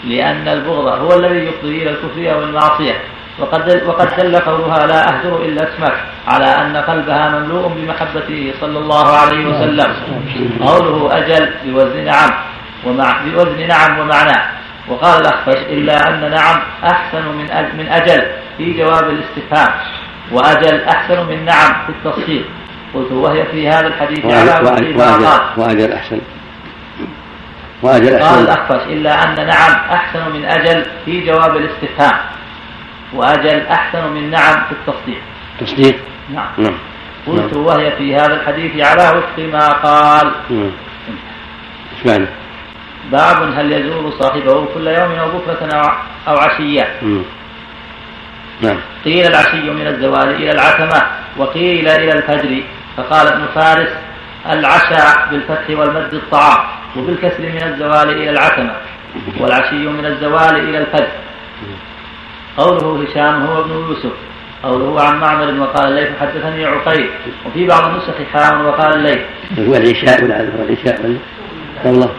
لأن البغض هو الذي يفضي إلى الكفر أو المعصية وقد وقد دل قولها لا أهجر إلا اسمك على أن قلبها مملوء بمحبته صلى الله عليه وسلم. قوله أجل بوزن نعم ومع بوزن نعم ومعناه. وقال الأخفش إلا أن نعم أحسن من من أجل في جواب الاستفهام وأجل أحسن من نعم في التصديق قلت وهي في هذا الحديث على وأجل, وأجل أحسن. وأجل أحسن. قال الأخفش إلا أن نعم أحسن من أجل في جواب الاستفهام وأجل أحسن من نعم في التصديق تصديق؟ نعم. نعم. قلت نعم. وهي في هذا الحديث على وفق ما قال. نعم. إيش معنى؟ باب هل يزور صاحبه كل يوم أو بكرة أو عشية. نعم. قيل العشي من الزوال إلى العتمة وقيل إلى الفجر. فقال ابن فارس العشاء بالفتح والمد الطعام وبالكسر من الزوال إلى العتمة والعشي من الزوال إلى الفجر. قوله هشام هو ابن يوسف قوله عن معمر وقال الليث حدثني عقيل. وفي بعض النسخ حام وقال الليث والعشاء والعشاء الله.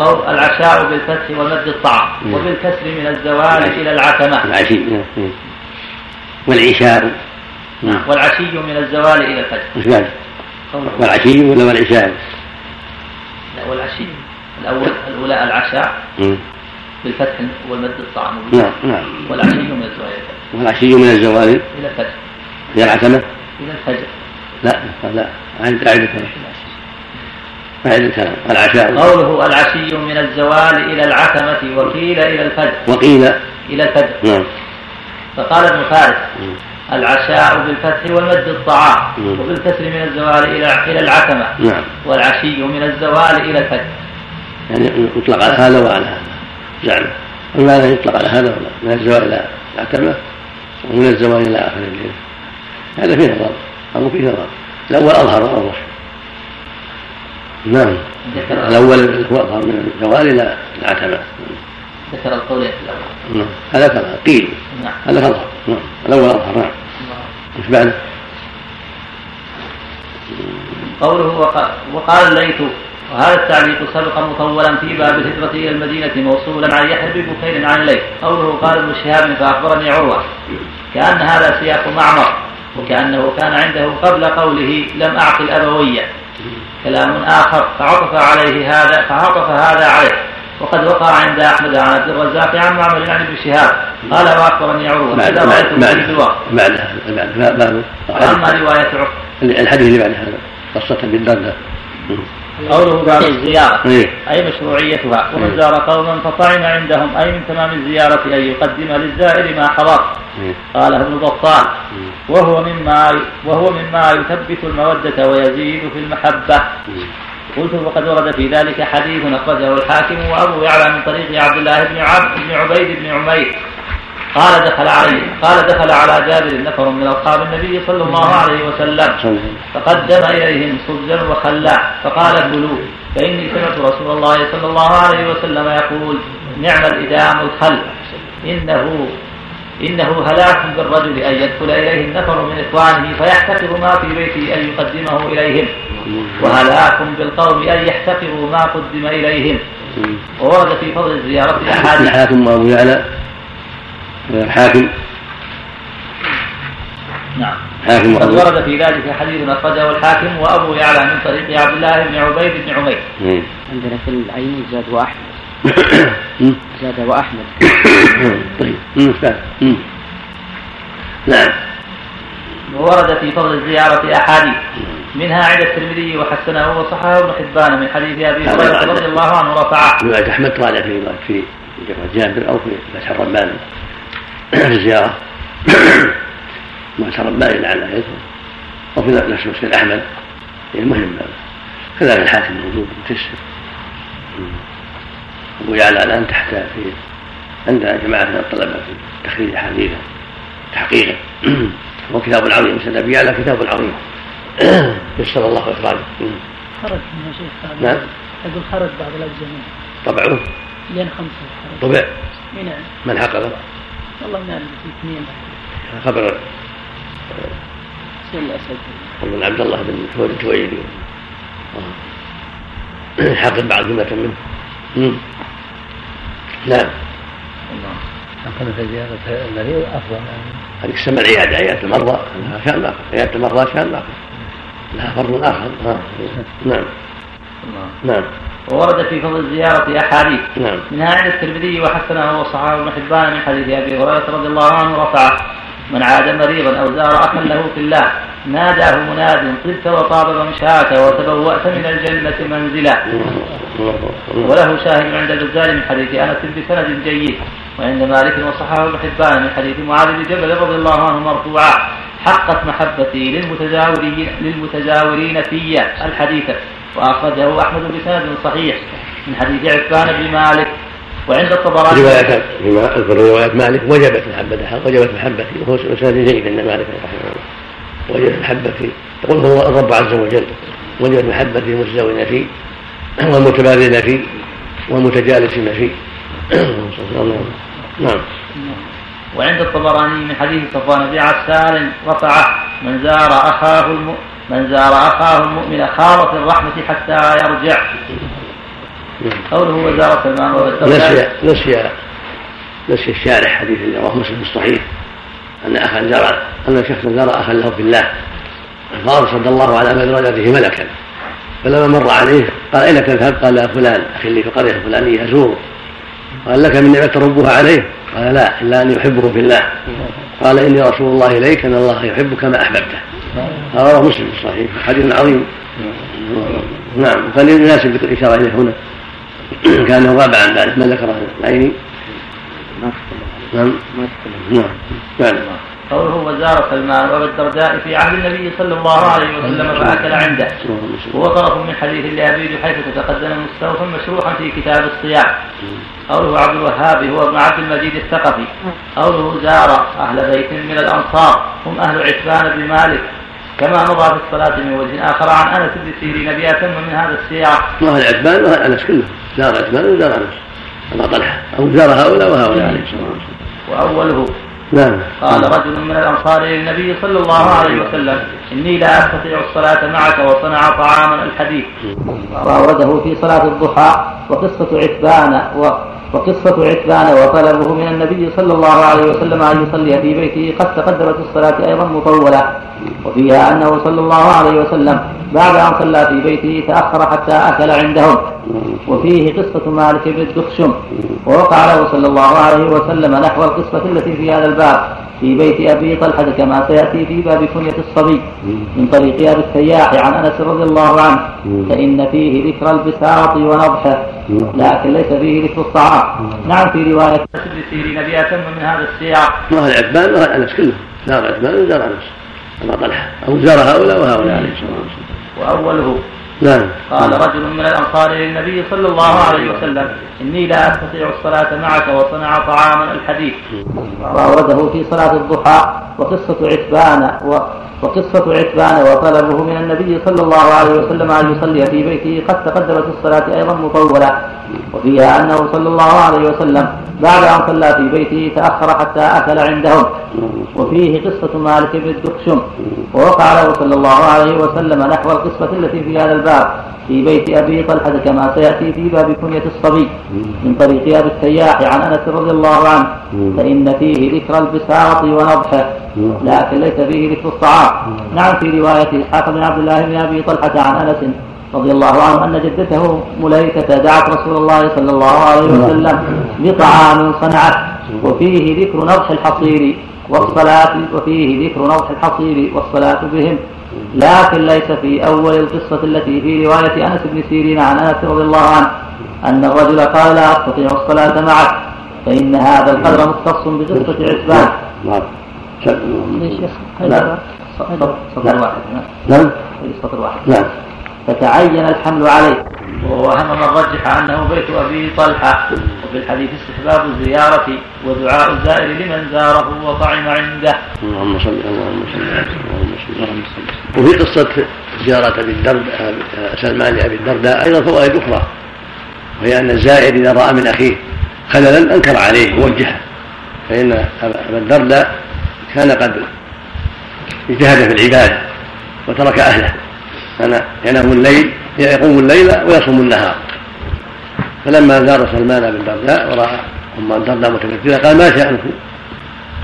أو العشاء بالفتح ومد الطعام وبالكسر من الزوال إلى العتمة. العشي والعشاء نعم والعشي من الزوال إلى الفجر؟ والعشي ولا والعشاء؟ لا والعشي الأول الأولى العشاء بالفتح والمد الطعام. نعم نعم. والعشي من الزوال إلى الفجر والعشي من الزوال إلى الفجر إلى العتمة؟ إلى الفجر. لا لا عند عند الكلام العشاء. قوله العشي من الزوال إلى العتمة وقيل إلى الفجر. وقيل إلى الفجر. نعم. فقال ابن فارس العشاء بالفتح والمد الطعام وبالكسر من الزوال إلى إلى العتمة. نعم. والعشي من الزوال إلى الفجر. يعني يطلق على هذا وعلى هذا. زعم المعنى يطلق على هذا ولا من الزوال إلى العتمة ومن الزوال إلى آخر الليل. هذا فيه نظر أو فيه نظر الأول أظهر وأوضح نعم. الأول هو أظهر من الزوال إلى العتمة ذكر القولين في الأول. نعم. هذا كذا. قيل. نعم. هذا أظهر نعم. الأول أظهر نعم. إيش بعده؟ قوله وقال الليث وهذا التعليق سبق مطولا في باب الهجرة إلى المدينة موصولا عن يحيى بن بكير عن الليث. قوله قال ابن شهاب فأخبرني عروة. كأن هذا سياق معمر وكأنه كان عنده قبل قوله لم أعقل أبوية كلام آخر فعطف عليه هذا فعطف هذا عليه. وقد وقع عند أحمد عن عبد الرزاق عن معمر عن ابن شهاب قال واخبرني عروه إذا رأيت بعدها بعدها وأما رواية عروه الحديث اللي بعد هذا قصة بالدردة قوله باب الزيارة. إيه؟ أي مشروعيتها. ومن إيه. زار قوما فطعم عندهم. أي من تمام الزيارة أن يقدم للزائر ما حضر. إيه. قاله ابن بطال وهو مما وهو مما يثبت المودة ويزيد في المحبة. قلت وقد ورد في ذلك حديث أخرجه الحاكم وأبو يعلى من طريق عبد الله بن عبد بن عبيد بن عمير. قال دخل علي قال دخل على جابر نفر من أصحاب النبي صلى الله عليه وسلم. فقدم إليهم خبزا وخلا فقال كلوا فإني سمعت رسول الله صلى الله عليه وسلم يقول نعم الإدام الخل. إنه إنه هلاك بالرجل أن يدخل إليه النفر من إخوانه فيحتقر ما في بيته أن يقدمه إليهم. وهلاك بالقوم أن يحتقروا ما قدم إليهم. وورد في فضل الزيارة أحاديث. يعلى. الحاكم نعم. حاكم قد ورد في ذلك حديث أخرجه الحاكم وأبو يعلى من طريق عبد الله بن عبيد بن عمير. عندنا في العين زاد وأحمد. زاد وأحمد. طيب. نعم. وورد في فضل الزيارة أحاديث. منها عند الترمذي وحسنه وصححه ابن حبان من حديث أبي هريرة رضي الله عنه رفعه. رواية أحمد قال في في جابر أو في فتح الرباني. في الزيارة ما تربى إلى على يده وفي نفس مسجد أحمد. المهم كذلك الحاكم موجود متسر أبو يعلى الآن تحت في عند جماعة من الطلبة في تخريج أحاديثه تحقيقة. هو كتاب عظيم مسند أبي يعلى كتاب عظيم. يسر الله إخراجه. خرج من شيخ نعم. يقول خرج بعض الأجزاء. طبعه. لين خمسة. طبع. نعم. من حققه؟ والله ما أدري اثنين خبر الاسد من عبد الله بن التويلي حق بعض جملة منه. نعم. أقل في زيارة المريض أفضل هذه تسمى العيادة عيادة المرضى لها شأن آخر عيادة المرضى شأن آخر لها فرض آخر. نعم. نعم. وورد في فضل الزيارة أحاديث. نعم. منها عند الترمذي وحسنه وصححه ابن حبان من حديث أبي هريرة رضي الله عنه رفعه من عاد مريضا أو زار أخا له في الله ناداه مناد طبت وطاب ممشاك وتبوأت من الجنة منزلا. وله شاهد عند البزار من حديث أنس بسند جيد. وعند مالك وصححه ابن حبان من حديث معاذ بن جبل رضي الله عنه مرفوعا حقت محبتي للمتزاورين للمتزاورين في الحديث وأخرجه أحمد بسند صحيح من حديث عفان بن مالك. وعند الطبراني اذكر روايات مالك وجبت محبته وجبت محبتي وهو اسناد جيد عند مالك رحمه الله. وجبت محبتي يقول هو الرب عز وجل وجبت محبتي المتزاورين فيه والمتبادلين فيه والمتجالسين فيه. نعم. وعند الطبراني من حديث صفوان بن عسال رفعه من زار أخاه الم... من زار أخاه المؤمن خالط الرحمة حتى يرجع. قوله وزار سلمان نسي نسي نسي الشارح حديث رواه مسلم الصحيح أن أخا زار أن شخصا زار أخا له في الله. فارسل الله على مدرجته ملكا. فلما مر عليه قال اين تذهب؟ قال يا فلان أخي لي في القريه الفلانيه ازوره قال لك من نعمة ربها عليه؟ قال لا إلا اني احبه في الله. قال إني رسول الله إليك إن الله يحبك كما أحببته. هذا رواه مسلم الصحيح حديث عظيم. نعم. فليناسب الإشارة إليه هنا. كان غاب عن ذلك ما ذكره؟ العيني. نعم. نعم. نعم. قوله وزار سلمان وابا الدرداء في عهد النبي صلى الله عليه وسلم فأكل عنده. هو طرف من حديث لابي حيث تتقدم مستوفا مشروحا في كتاب الصيام. قوله عبد الوهاب هو ابن عبد المجيد الثقفي. قوله زار أهل بيت من الأنصار. هم أهل عتبان بن مالك. كما مضى في الصلاة من وجه آخر عن أنس بن سيرين بأتم من هذا السياق. وأهل عتبان وأهل أنس كلهم زار عتبان وزار أنس. أبا طلحة. أو زار هؤلاء وهؤلاء. عليه الصلاة والسلام. وأوله. نعم. قال رجل من الأنصار للنبي صلى الله عليه وسلم إني لا أستطيع الصلاة معك وصنع طعاما الحديث. وأورده في صلاة الضحى وقصة عتبان و وقصة عتبان وطلبه من النبي صلى الله عليه وسلم أن يصلي في بيته قد تقدمت الصلاة أيضا مطولة وفيها أنه صلى الله عليه وسلم بعد أن صلى في بيته تأخر حتى أكل عندهم. وفيه قصة مالك بن الدخشم ووقع له صلى الله عليه وسلم نحو القصة التي في هذا الباب. في بيت أبي طلحة كما سيأتي في باب كنية الصبي. من طريق أبي التياح عن أنس رضي الله عنه. فإن فيه ذكر البساط ونضحه. لكن ليس فيه ذكر الطعام نعم في رواية ابن سيرين بأتم من هذا السياق وهل عثمان وهل أنس كله. زار عثمان وزار أنس. أبا طلحة. أو زار هؤلاء وهؤلاء عليه الصلاة والسلام وأوله نعم. قال رجل من الأنصار للنبي صلى الله عليه وسلم إني لا أستطيع الصلاة معك وصنع طعاما الحديث. وأورده في صلاة الضحى وقصة عتبان و وقصة عتبان وطلبه من النبي صلى الله عليه وسلم أن يصلي في بيته قد تقدمت الصلاة أيضا مطولة. وفيها أنه صلى الله عليه وسلم بعد أن صلى في بيته تأخر حتى أكل عندهم. وفيه قصة مالك بن الدخشم. ووقع له صلى الله عليه وسلم نحو القصة التي في هذا الباب. في بيت أبي طلحة كما سيأتي في باب كنية الصبي. من طريق أبي التياح عن أنس رضي الله عنه. فإن فيه ذكر البساط ونضحه. لكن ليس فيه ذكر الطعام نعم في رواية إسحاق بن عبد الله بن أبي طلحة عن أنس رضي الله عنه أن جدته مليكة دعت رسول الله صلى الله عليه وسلم بطعام صنعت وفيه ذكر نضح الحصير والصلاة وفيه ذكر نضح الحصير والصلاة بهم. لكن ليس في أول القصة التي في رواية أنس بن سيرين عن أنس رضي الله عنه أن الرجل قال لا أستطيع الصلاة معك فإن هذا القدر مختص بقصة عتبان. نعم. ليش لا سطر واحد. نعم. سطر واحد. نعم. فتعين الحمل عليه. وهم من رجح أنه بيت أبي طلحة. وفي الحديث استحباب الزيارة ودعاء الزائر لمن زاره وطعم عنده. اللهم صل اللهم صل اللهم صل وفي قصة زيارة أبي الدرداء سلمان لأبي الدرداء أيضا فوائد أخرى وهي أن الزائر إذا رأى من أخيه خللا أنكر عليه ووجهه. فإن أبا الدرداء كان قد اجتهد في العبادة وترك أهله. ينام الليل يقوم الليل ويصوم النهار. فلما زار سلمان بن الدرداء ورأى أم الدرداء متكثره قال ما شانكم؟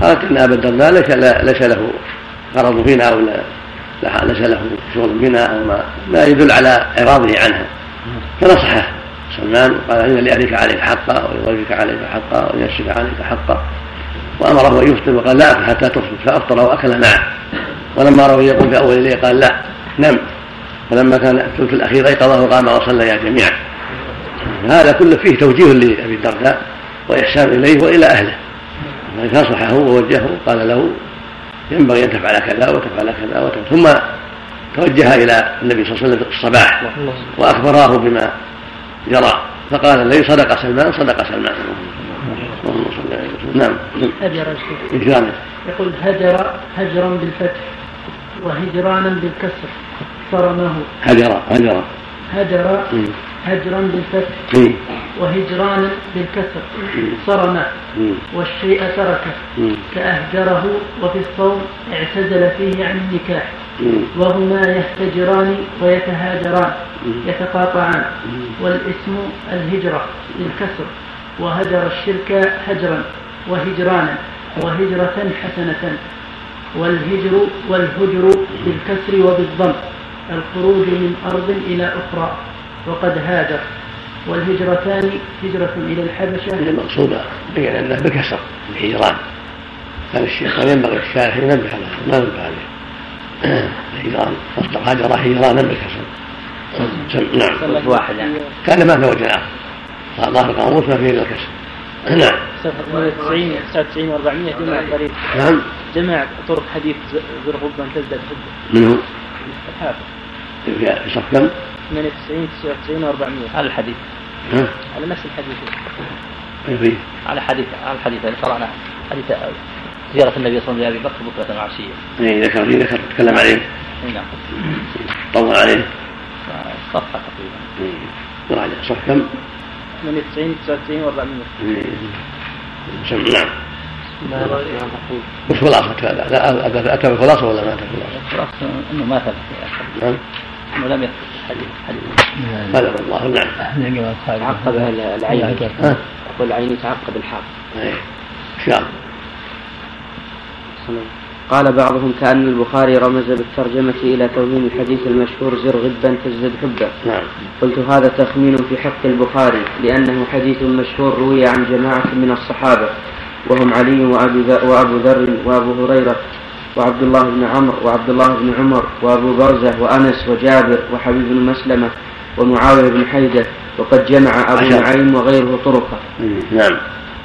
قالت إن أبا الدرداء ليس ليس له غرض فينا أو ليس له شغل بنا أو ما, ما يدل على إعراضه عنها. فنصحه. سلمان وقال إن لأهلك عليك حقا ولزوجك عليك حقا ولنفسك عليك حقا. وأمره أن يفطر وقال لا اكل حتى تفطر. فأفطر وأكل معه. ولما روي يقول في أول الليل قال لا نم. فلما كان الثلث الأخير أيقظه وقام وصليا جميعا هذا كله فيه توجيه لأبي الدرداء وإحسان إليه وإلى أهله. نصحه ووجهه قال له ينبغي أن تفعل كذا وتفعل كذا وتفعل. ثم توجه إلى النبي صلى الله عليه وسلم الصباح وأخبراه بما جرى. فقال الذي صدق سلمان صدق سلمان. اللهم صل عليه وسلم نعم. هجر الشيخ. يقول هجر هجرا بالفتح وهجرانا بالكسر. صرمه هجر هجر. هجر هجرا بالفتح وهجرانا بالكسر. صرمه والشيء تركه. كأهجره وفي الصوم اعتزل فيه عن النكاح. وهما يهتجران ويتهاجران يتقاطعان. والاسم الهجرة بالكسر. وهجر الشرك هجرا وهجرانا وهجرة حسنة. والهجر والهجر بالكسر وبالضم. الخروج من أرض إلى أخرى وقد هاجر. والهجرتان هجرة إلى الحبشة. هي المقصودة بين أنه بكسر الهجران هذا الشيخ قال ينبغي الشارح ينبه على ما نبه عليه. الهجران مصدر هاجر هجرانا بالكسر. نعم. واحد يعني كان ما في وجه آخر ظاهر القاموس ما فيه إلا الكسر نعم 98 99 و400 جمع طريق. نعم. جمع طرق حديث زر غضا تزداد حده من هو؟ الحافظ في صف كم؟ 98 99 و400 على الحديث ها؟ على نفس الحديث فيه؟ على حديث على الحديث اللي قرانا حديث زيارة النبي صلى الله عليه وسلم لأبي بكر بكرة وعشية. اي ذكر فيه ذكر تكلم عليه اي نعم. طول عليه صفحة تقريبا. راجع صف كم؟ 98 99 و400 سم- نعم وش خلاصة هذا؟ لا أتى- أتى بالخلاصة ولا ما أتى بالخلاصة؟ خلاص إنه ما ثبت. نعم. إنه لم يثبت. الحديث حديث هذا الله. نعم. نعم عقبها العين؟ والعين يتعقب الحاء إيه. شاء قال بعضهم كأن البخاري رمز بالترجمة إلى توهين الحديث المشهور زر غبا تزدد حبا. نعم. قلت هذا تخمين في حق البخاري لأنه حديث مشهور روي عن جماعة من الصحابة. وهم علي وأبو ذر وأبو هريرة وعبد الله بن عمرو وعبد الله بن عمر وأبو برزة وأنس وجابر وحبيب بن مسلمة ومعاوية بن حيدة وقد جمع أبو نعيم وغيره طرقة. نعم.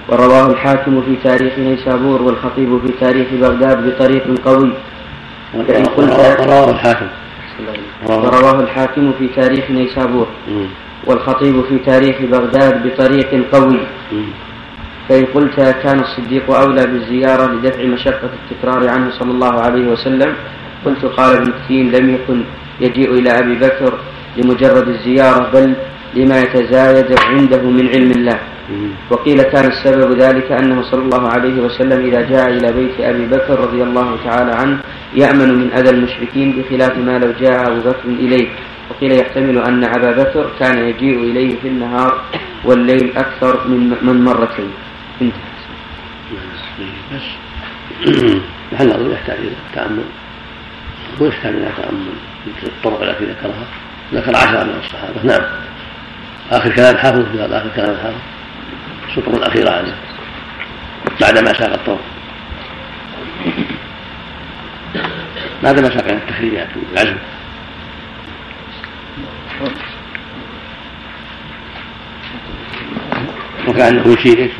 ورواه الحاكم في تاريخ نيسابور والخطيب في تاريخ بغداد بطريق قوي. فإن قلت رواه الحاكم. ورواه الحاكم في تاريخ نيسابور والخطيب في تاريخ بغداد بطريق قوي. فإن قلت كان الصديق أولى بالزيارة لدفع مشقة التكرار عنه صلى الله عليه وسلم قلت قال ابن كثير لم يكن يجيء إلى أبي بكر لمجرد الزيارة بل لما يتزايد عنده من علم الله. وقيل كان السبب ذلك أنه صلى الله عليه وسلم إذا جاء إلى بيت أبي بكر رضي الله تعالى عنه يأمن من أذى المشركين بخلاف ما لو جاء أبو بكر إليه. وقيل يحتمل أن أبا بكر كان يجيء إليه في النهار والليل أكثر من من مرتين. انتهى بس محل النظر يحتاج إلى تأمل ويحتاج إلى تأمل الطرق التي ذكرها. ذكر عشرة من الصحابة. نعم. آخر كلام الحافظ في هذا آخر كلام الحافظ السطر الأخيرة عنه بعدما ساق الطرق. بعدما ساق التخريجات والعزم. وكأنه يشير إيش؟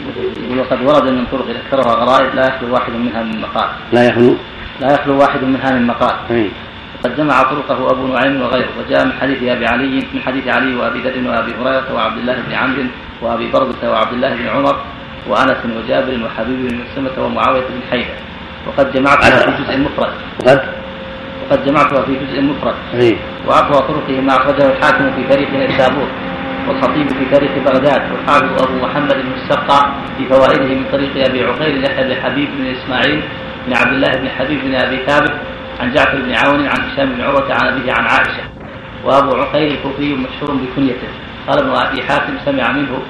وقد ورد من طرق ذكرها غرائب لا يخلو واحد منها من مقال. لا يخلو؟ لا يخلو واحد منها من مقال. أي. وقد جمع طرقه أبو نعيم وغيره وجاء من حديث أبي علي من حديث علي وأبي ذر وأبي هريرة وعبد الله بن عمرو وأبي برده وعبد الله بن عمر وأنس وجابر وحبيب بن مسلمة ومعاوية بن حيدة وقد جمعتها في جزء مفرد. وقد وقد جمعتها في جزء مفرد. أي. وأقوى طرقه ما أخرجه الحاكم في تاريخ نيسابور والخطيب في تاريخ بغداد والحافظ أبو محمد السقع في فوائده من طريق أبي عقيل يحيى بن حبيب بن إسماعيل بن عبد الله بن حبيب بن أبي ثابت عن جعفر بن عون عن هشام بن عروة عن أبيه عن عائشة وأبو عقيل الكوفي مشهور بكنيته. قال ابن أبي حاتم سمع منه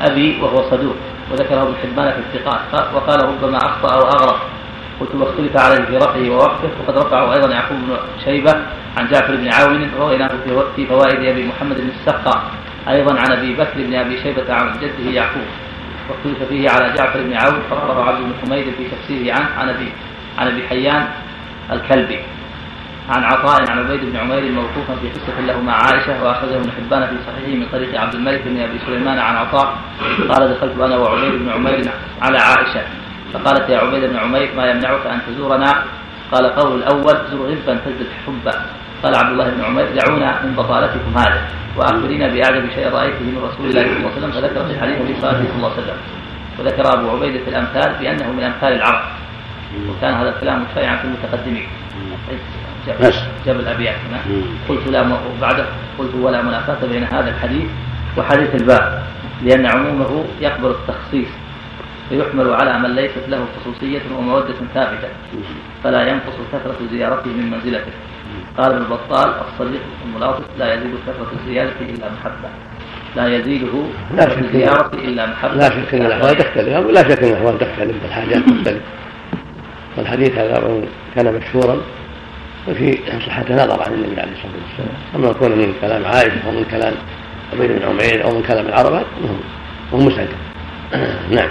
أبي وهو صدوق وذكره ابن حبان في الثقات. وقال ربما أخطأ واغرق قلت واختلف عليه في رفعه ووقفه وقد رفعه أيضا يعقوب بن شيبة عن جعفر بن عون رويناه في فوائد أبي محمد بن السقا أيضا عن أبي بكر بن أبي شيبة عن جده يعقوب واختلف فيه على جعفر بن عون فرواه عبد بن حميد في تفسيره عنه عن أبي عن أبي حيان الكلبي عن عطاء عن عبيد بن عمير موقوفا في قصة له مع عائشة وأخرجه ابن حبان في صحيحه من طريق عبد الملك بن أبي سليمان عن عطاء قال دخلت أنا وعبيد بن عمير على عائشة. فقالت يا عبيد بن عمير ما يمنعك أن تزورنا؟ قال قول الأول زر غبا تزدد حبا. قال عبد الله بن عمير دعونا من بطالتكم هذا واخبرينا بأعجب شيء رأيته من رسول الله صلى الله عليه وسلم فذكر في الحديث في صلاه صلى الله عليه وسلم وذكر أبو عبيدة في الأمثال بأنه من أمثال العرب وكان هذا الكلام شائعا في المتقدمين. جبل, جبل ابيات قلت لا وبعده قلت ولا منافاة بين هذا الحديث وحديث الباب لأن عمومه يقبل التخصيص فيحمل على من ليست له خصوصية ومودة ثابتة فلا ينقص كثرة زيارته من منزلته. قال ابن البطال الصديق الملاطف لا يزيد كثرة الزيادة إلا محبة. لا يزيده لا شك الزيارة إلا محبة. لا شك أن الأحوال تختلف. لا شك أن الأحوال تختلف والحاجات تختلف. والحديث هذا كان مشهورا وفي صحته نظر عن النبي عليه الصلاة والسلام. أما كون من كلام عائشة أو من كلام عبيد بن عمير أو من كلام العرب وهو مسلم نعم.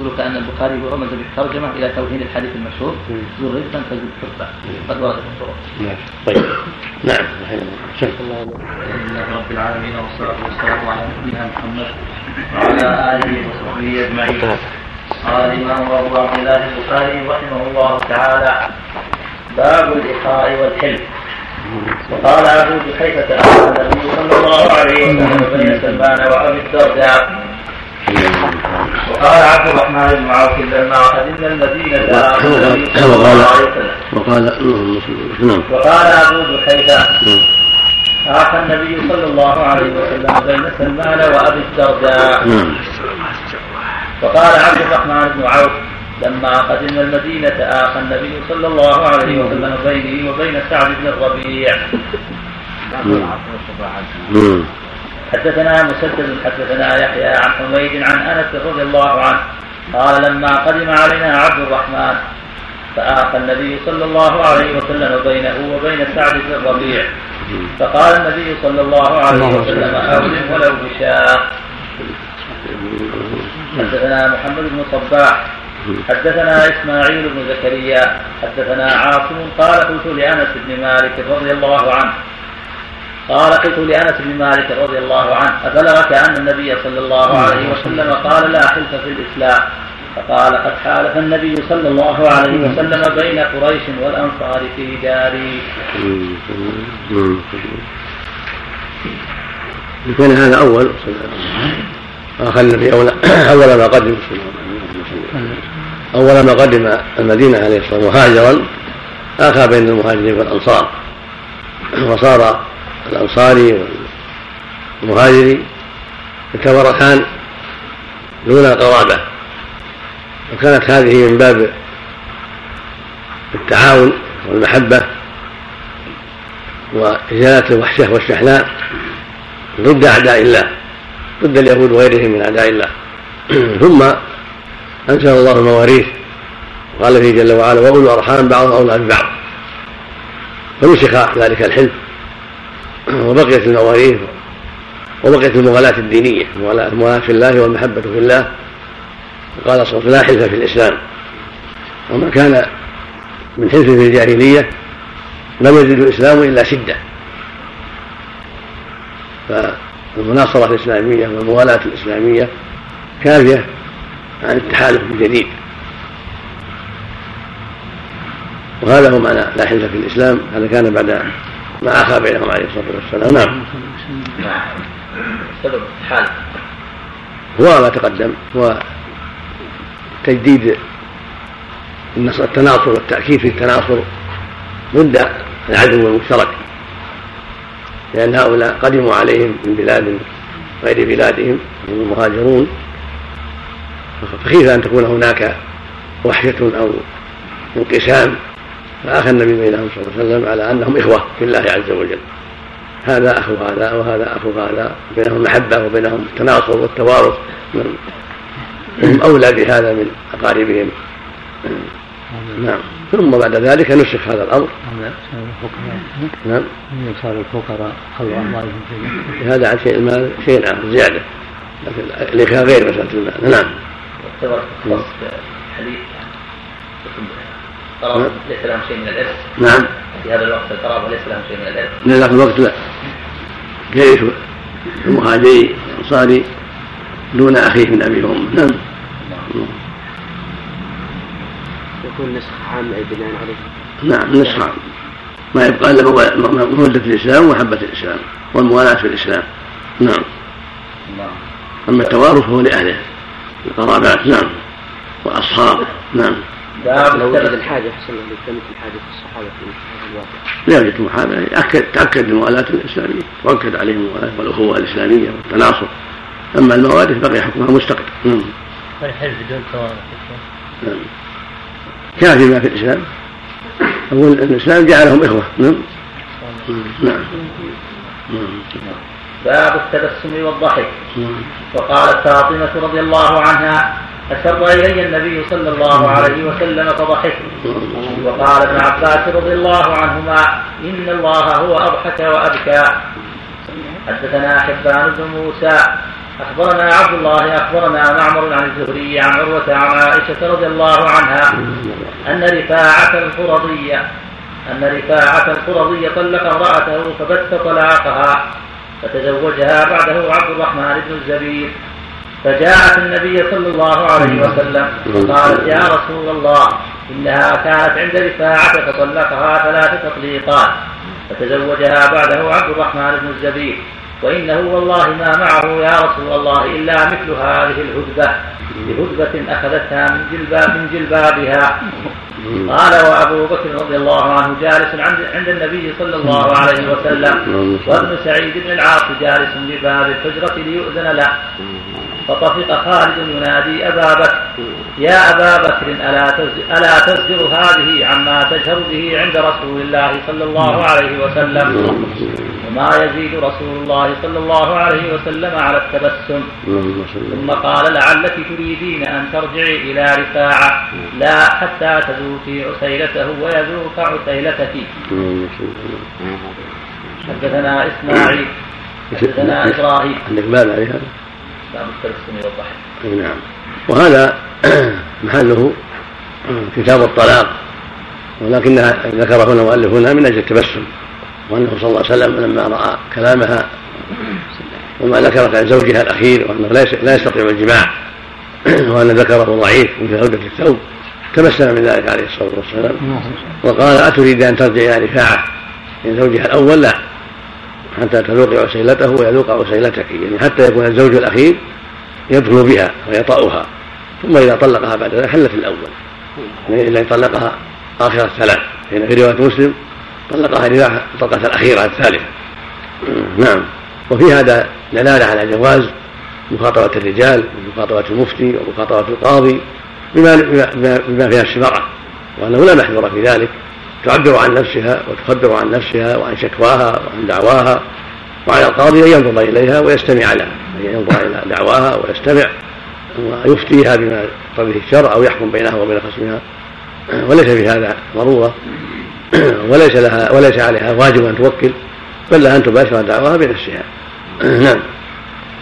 يقول كأن البخاري رمز بالترجمة إلى توهين الحديث المشهور ذو رزقا تزد حبا قد ورد في الطرق. نعم. طيب. نعم. الله لله رب العالمين والصلاة والسلام على نبينا محمد وعلى آله وصحبه أجمعين. قال الإمام أبو عبد الله البخاري رحمه الله تعالى باب الإخاء والحلم. وقال أبو جحيفة أخبر النبي صلى الله عليه وسلم بين سلمان وأبي الدرداء وقال عبد الرحمن بن عوف لما قدمنا المدينة وقال وقال نعم. وقال أبو بحيثة آخى النبي صلى الله عليه وسلم بين سلمان وأبي الدرداء. وقال عبد الرحمن بن عوف لما قدمنا المدينة آخى النبي صلى الله عليه وسلم بيني وبين سعد بن الربيع. حدثنا مسدد حدثنا يحيى عن حميد عن أنس رضي الله عنه قال لما قدم علينا عبد الرحمن فآخى النبي صلى الله عليه وسلم بينه وبين سعد بن الربيع فقال النبي صلى الله عليه وسلم. أولم ولو بشاء. حدثنا محمد بن صباح حدثنا إسماعيل بن زكريا حدثنا عاصم قال قلت لأنس بن مالك رضي الله عنه قال قلت لأنس بن مالك رضي الله عنه ابلغك أن النبي صلى الله عليه وسلم قال لا حلف في الإسلام؟ فقال قد حالف النبي صلى الله عليه وسلم بين قريش والأنصار في داري. كان هذا أول. آخر النبي اول أول ما قدم. أول ما قدم المدينة عليه الصلاة والسلام مهاجرا آخى بين المهاجرين والأنصار. وصار الأنصاري والمهاجري يتورثان دون قرابة. وكانت هذه من باب التعاون والمحبة وإزالة الوحشة والشحناء ضد أعداء الله ضد اليهود وغيرهم من أعداء الله. ثم أنزل الله المواريث وقال فيه جل وعلا وأولو الأرحام بعضهم أولى ببعض. فنسخ ذلك الحلف. وبقيت المواريث وبقيت المغالاة الدينية المغالاة في الله والمحبة في الله. وقال صلى الله عليه وسلم لا حلف في الإسلام. وما كان من حلف في الجاهلية لم يزد الإسلام إلا شدة. فالمناصرة الإسلامية والموالاة الإسلامية كافية عن التحالف الجديد. وهذا هو معنى لا حلف في الإسلام هذا كان بعد ما أخى بينهم عليه الصلاة والسلام. نعم. سبب الحالف هو ما تقدم هو تجديد التناصر والتأكيد في التناصر ضد العدو المشترك لأن هؤلاء قدموا عليهم من بلاد غير بلادهم هم المهاجرون. فخيف أن تكون هناك وحشة أو انقسام. فأخى النبي بينهم صلى الله عليه وسلم على أنهم إخوة في الله عز وجل. هذا أخو هذا وهذا أخو هذا بينهم محبة وبينهم التناصر والتوارث. هم أولى بهذا من أقاربهم. نعم. ثم بعد ذلك نسخ هذا الأمر. نعم. صار الفقراء خلوا أموالهم في هذا عن شيء المال شيء آخر زيادة. لكن الإخاء غير مسألة المال. نعم. ليس لهم شيء من الإرث. نعم. في هذا الوقت القرابة ليس لهم شيء من الإرث. في ذاك الوقت لا. كيف؟ المهاجري الأنصاري دون أخيه من أبي وأمه نعم. يكون نسخ عام بناء عليه. نعم نسخ عام. ما يبقى إلا مودة الإسلام ومحبة الإسلام والموالاة في الإسلام. نعم. أما التوارث فهو لأهله. القرابات. نعم. والأصحاب نعم. لو وجد الحاجة حسن الله كانت الحاجة في الصحابة في هذا الواقع لا يوجد محاباة. تأكد الموالاة الإسلامية تؤكد عليهم الموالاة والأخوة الإسلامية والتناصر. أما الموارث بقي حكمها مستقر نعم. والحلف بدون توارث نعم. كافي ما في الإسلام. أقول الإسلام جعلهم إخوة. نعم. نعم. باب التبسم والضحك. وقالت فاطمة رضي الله عنها أسر إلي النبي صلى الله عليه وسلم فضحكت. وقال ابن عباس رضي الله عنهما إن الله هو أضحك وأبكى. حدثنا حبان بن موسى. أخبرنا عبد الله أخبرنا معمر عن الزهري عن عروة عن عائشة رضي الله عنها أن رفاعة القرضية أن رفاعة القرضية طلق امرأته فبت طلاقها فتزوجها بعده عبد الرحمن بن الزبير. فجاءت النبي صلى الله عليه وسلم وقالت يا رسول الله إنها كانت عند رفاعة فطلقها ثلاث تطليقات فتزوجها بعده عبد الرحمن بن الزبير وإنه والله ما معه يا رسول الله إلا مثل هذه الهدبة بهدبة أخذتها من جلباب من جلبابها. قال وأبو بكر رضي الله عنه جالس عند عند النبي صلى الله عليه وسلم وابن سعيد بن العاص جالس بباب الحجرة ليؤذن له. فطفق خالد ينادي أبا بكر. يا أبا بكر ألا ألا تزجر هذه عما تجهر به عند رسول الله صلى الله عليه وسلم؟ وما يزيد رسول الله صلى الله عليه وسلم على التبسم. ثم قال لعلك تريدين أن ترجعي إلى رفاعة. لا حتى تذوقي عسيلته ويذوق عسيلتك. حدثنا إسماعيل. حدثنا إبراهيم. عندك باب عليها؟ باب التبسم والضحك نعم. وهذا محله كتاب الطلاق ولكنها ذكره المؤلف هنا من أجل التبسم وأنه صلى الله عليه وسلم لما رأى كلامها وما ذكرت عن زوجها الأخير وأنه لا يستطيع الجماع وأن ذكره ضعيف مثل عوده الثوب تبسم من ذلك عليه الصلاة والسلام. وقال أتريد أن ترجع إلى رفاعة؟ من زوجها الأول لا. حتى تذوقي عسيلته ويذوق عسيلتك يعني حتى يكون الزوج الأخير يدخل بها ويطأها. ثم إذا طلقها بعد ذلك حلت الأول. يعني إلا طلقها آخر الثلاث. حين في رواية مسلم طلقها الطلقة الأخيرة الثالثة. نعم. وفي هذا دلالة على جواز مخاطبة الرجال ومخاطبة المفتي ومخاطبة القاضي بما بما فيها الشفقة وأنه لا محذور في ذلك. تعبر عن نفسها وتخبر عن نفسها وعن شكواها وعن دعواها وعلى القاضي أن ينظر إليها ويستمع لها أن ينظر إلى دعواها ويستمع ويفتيها بما قبله الشرع أو يحكم بينها وبين خصمها. وليس في هذا ضرورة وليس لها وليس عليها واجب أن توكل بل لها أن تباشر دعواها بنفسها. نعم.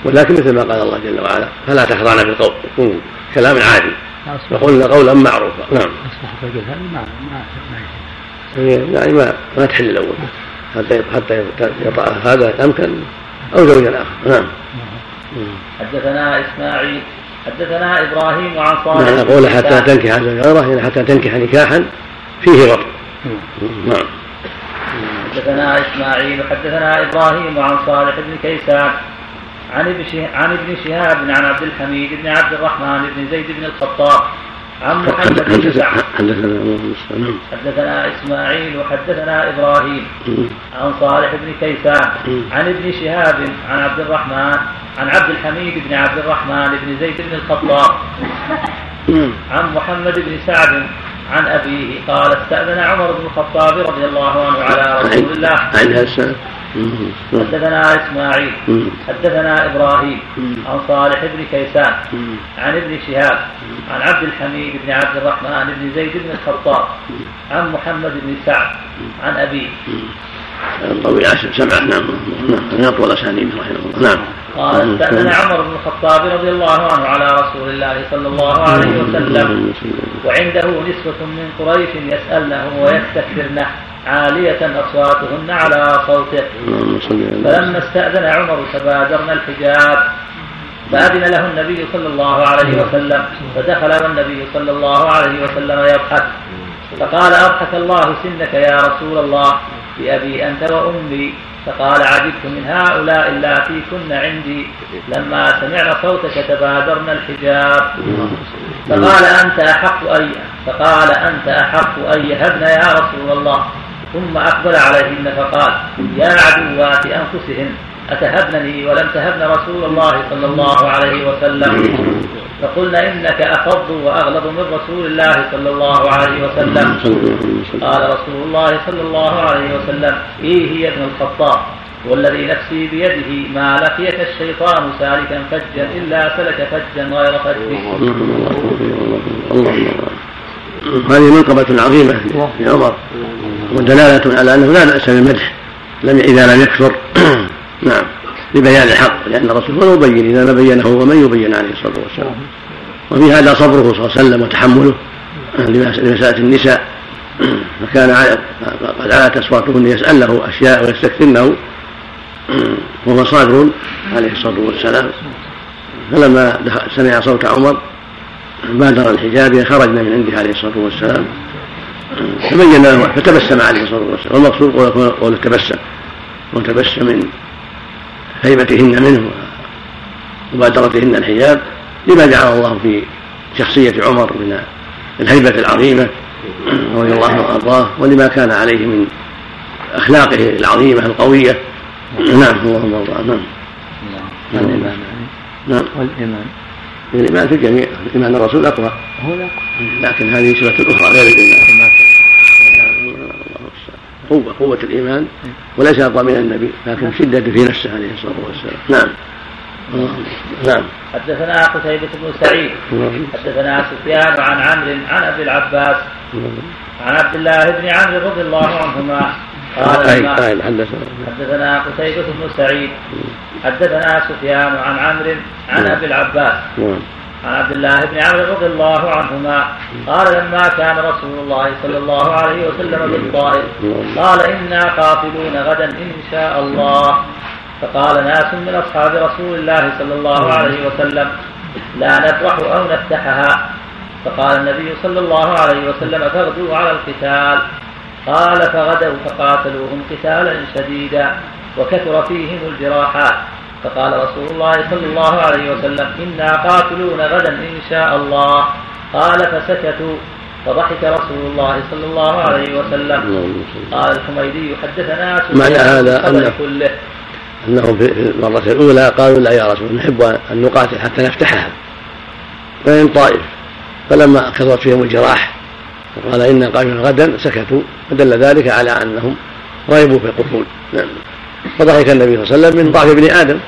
ولكن مثل ما قال الله جل وعلا فلا تخضعن بالقول يكون كلام عادي. وقلنا قولا معروفا. نعم. الرجل هذا ما ما يعني ما ما تحل الأول. حتى حتى يطأ هذا أمكن أو زوجا آخر نعم. حدثنا إسماعيل حدثنا إبراهيم عن صالح. نعم قول حتى تنكح زوجا غيره حتى تنكح نكاحا فيه وطن نعم. حدثنا إسماعيل حدثنا إبراهيم عن صالح بن كيسان عن ابن عن ابن شهاب عن عبد الحميد بن عبد الرحمن بن زيد بن الخطاب عن محمد بن سعد حدثنا حدثنا إسماعيل وحدثنا إبراهيم. عن صالح بن كيسان. عن ابن شهاب عن عبد الرحمن عن عبد الحميد بن عبد الرحمن بن زيد بن الخطاب. عن محمد بن سعد عن أبيه قال استأذن عمر بن الخطاب رضي الله عنه على رسول الله. عن هسه حدثنا إسماعيل حدثنا إبراهيم عن صالح بن كيسان عن ابن شهاب عن عبد الحميد بن عبد الرحمن بن زيد بن الخطاب عن محمد بن سعد عن أبيه. طويل سمعه نعم نعم. يطول اسانيده رحمه الله. نعم. قال استأذن عمر بن الخطاب رضي الله عنه على رسول الله صلى الله عليه وسلم وعنده نسوة من قريش يسألنه ويستكثرنه عالية أصواتهن على صوته. فلما استأذن عمر تبادرنا الحجاب. فأذن له النبي صلى الله عليه وسلم. فدخل والنبي صلى الله عليه وسلم يضحك. فقال أضحك الله سنك يا رسول الله بأبي أنت وأمي. فقال عجبت من هؤلاء اللاتي كن عندي. لما سمعنا صوتك تبادرن الحجاب. فقال أنت أحق أي فقال أنت أحق أن يهبن يا رسول الله. ثم أقبل عليهن فقال يا عدوات أنفسهن أتهبنني ولم تهبن رسول الله صلى الله عليه وسلم؟ فقلنا إنك أفض وأغلظ من رسول الله صلى الله عليه وسلم. قال رسول الله صلى الله عليه وسلم إيه هي ابن الخطاب؟ والذي نفسي بيده ما لقيك الشيطان سالكا فجا إلا سلك فجا غير فجه. هذه منقبة عظيمة لعمر ودلالة على أنه لا بأس بالمدح لم إذا لم يكثر نعم لبيان الحق لأن الرسول هو المبين إذا ما بينه ومن يبين عليه الصلاة والسلام. وفي هذا صبره صلى الله عليه وسلم وتحمله لمسألة النساء. فكان قد علت أصواتهن يسأل أشياء ويستكثرنه. وهو صابر عليه الصلاة والسلام. فلما سمع صوت عمر بادر الحجاب خرجنا من عنده عليه الصلاة والسلام. تبين له فتبسم عليه الصلاة والسلام. والمقصود قول التبسم. وتبسم من هيبتهن منه ومبادرتهن الحجاب لما جعل الله في شخصية عمر من الهيبة العظيمة رضي الله عنه وأرضاه ولما كان عليه من أخلاقه العظيمة القوية. نعم اللهم الله نعم. نعم. والإمام الإيمان في الجميع إيمان الرسول أقوى. هو لكن هذه صفة أخرى غير الإيمان. قوة قوة الإيمان وليس أقوى من النبي لكن شدة في نفسه عليه الصلاة والسلام. نعم. نعم. حدثنا قتيبة بن سعيد حدثنا سفيان عن عمرو عن أبي العباس عن عبد الله بن عمرو رضي الله عنهما قال أي حدثنا حدثنا قتيبة بن سعيد. حدثنا سفيان عن عمرو عن أبي العباس. نعم. عن عبد الله بن عمرو رضي الله عنهما قال لما كان رسول الله صلى الله عليه وسلم بالطائف قال إنا قافلون غدا إن شاء الله. فقال ناس من أصحاب رسول الله صلى الله عليه وسلم لا نبرح أو نفتحها. فقال النبي صلى الله عليه وسلم فاغدوا على القتال. قال فغدوا فقاتلوهم قتالا شديدا وكثر فيهم الجراحات فقال رسول الله صلى الله عليه وسلم إنا قاتلون غدا إن شاء الله. قال فسكتوا. فضحك رسول الله صلى الله عليه وسلم. قال الحميدي حدثنا معنى هذا الخبر أن- كله. أنهم في المرة الأولى قالوا لا يا رسول نحب أن نقاتل حتى نفتحها. فإن طائف فلما كثرت فيهم الجراح وقال إنا قائمون غدا سكتوا فدل ذلك على أنهم رغبوا في القتول نعم. فضحك النبي صلى الله عليه وسلم من ضعف ابن آدم.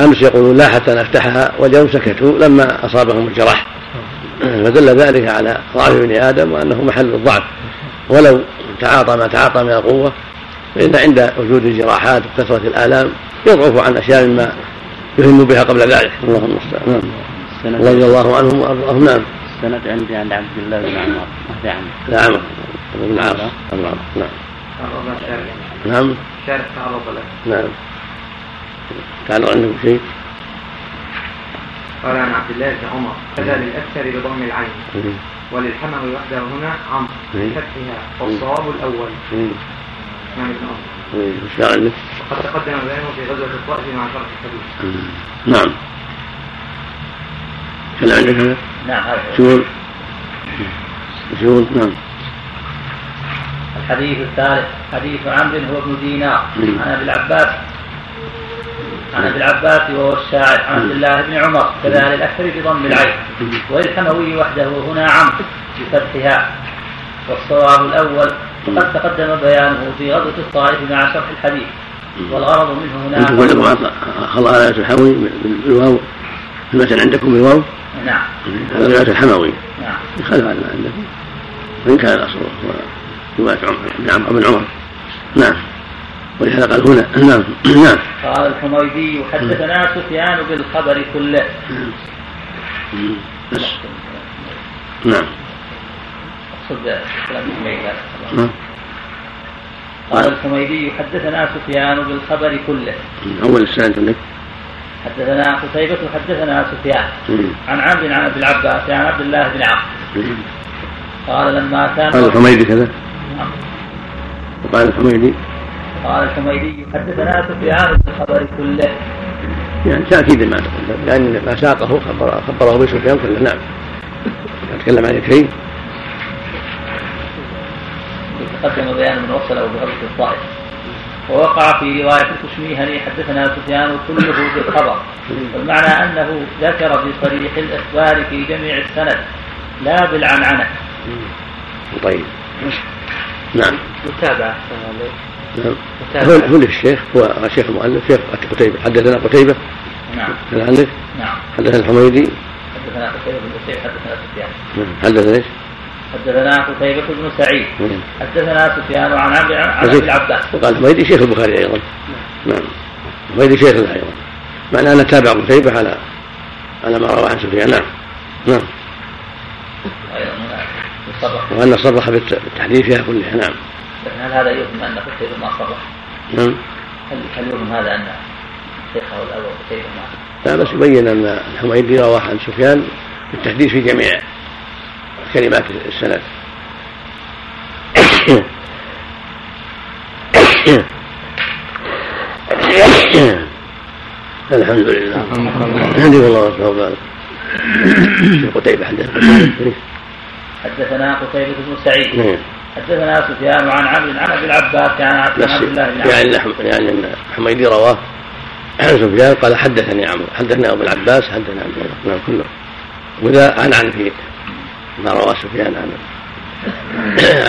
أمس يقولون لا حتى نفتحها واليوم سكتوا لما أصابهم الجراح. فدل ذلك على ضعف ابن آدم وأنه محل الضعف. ولو تعاطى ما تعاطى من القوة فإن عند وجود الجراحات وكثرة الآلام يضعف عن أشياء مما يهم بها قبل ذلك. اللهم المستعان نعم. رضي الله عنهم وأرضاهم. نعم. السند عندي عند عبد الله بن عمر. ما في عمر. لا عمر بن العاص بن العاص نعم. نعم. شارح تعرض له نعم. تعالوا عندكم شيء؟ قال عن عبد الله بن عمر. كذا للأكثر بضم العين. مم. وللحموي وحده هنا عمرو. بفتحها. والصواب الأول. مم. عثمان بن عمر. قال عندك؟ وقد تقدم بيانه في غزوة الطائف مع شرح الحديث. نعم. كان عندك هذا؟ نعم هذا. شغل شغل نعم. الحديث الثالث حديث عمرو هو ابن دينار. مم. عن أبي العباس. عن أبي العباس وهو الشاعر عن عبد الله بن عمر. كذا للاكثر بضم العين. وللحموي وحده هنا عمرو بفتحها. والصواب الأول وقد تقدم بيانه في غزوة الطائف مع شرح الحديث. والغرض منه هنا كلكم خلق آية الحموي بالواو. المثل عندكم بالواو؟ نعم. هذا رواية الحموي. نعم. خلف عن عندكم وإن كان الأصل هو رواية عمر بن عمرو بن عمر. نعم. ولهذا قال هنا نعم. نعم. قال الحميدي حدثنا سفيان بالخبر كله. بس. نعم. أقصد كلام نعم. قال الحميدي حدثنا سفيان بالخبر كله. أول السنة عندك؟ حدثنا قتيبة حدثنا سفيان. عن عمرو عن ابي العباس عن عبد الله بن عمرو. قال لما كان قال الحميدي كذا. نعم. وقال الحميدي. قال الحميدي حدثنا سفيان بالخبر كله. يعني تأكيد ما تقدم. لأن ما ساقه خبر خبره بسفيان كله نعم تكلم عن شيء تقدم بيان من وصله بغزوة الطائف ووقع في رواية الكشميهني حدثنا سفيان كله بالخبر. والمعنى أنه ذكر بصريح الإخبار في جميع السند لا بالعنعنة. طيب. نعم. متابعة. نعم. هو الشيخ هو الشيخ المؤلف شيخ قتيبة. حدثنا قتيبة. نعم. هل عندك؟ نعم. حدثنا الحميدي. حدثنا قتيبة بن حدثنا سفيان. نعم. حدثنا إيش؟ حدثنا قتيبة بن سعيد. نعم. حدثنا سفيان عن ابي العباس. وقال الحميدي شيخ البخاري أيضا. نعم. الحميدي شيخ له أيضا. معنى انه تابع قتيبة على على ما روى عن سفيان. نعم. نعم. وأن صرح بالت- بالتحديث فيها كلها. نعم. لكن هل هذا يفهم أن قتيبة ما صرح؟ نعم. هل هل يفهم هذا أن شيخه الأول قتيبة ما لا بس يبين أن الحميدي روى عن سفيان بالتحديث في جميع كلمات السند. الحمد لله. يهديك الله ويصلح بالك شيخ قتيبة حدث حدثنا قتيبة بن سعيد. نعم. حدثنا سفيان عن عمرو عن ابي العباس عن بس عبد الله بن يعني يعني الحميدي رواه. عن سفيان قال حدثني عمرو. حدثنا أبو العباس حدثنا عبد الله. نعم كله وذا عن عن في ما روى سفيان عن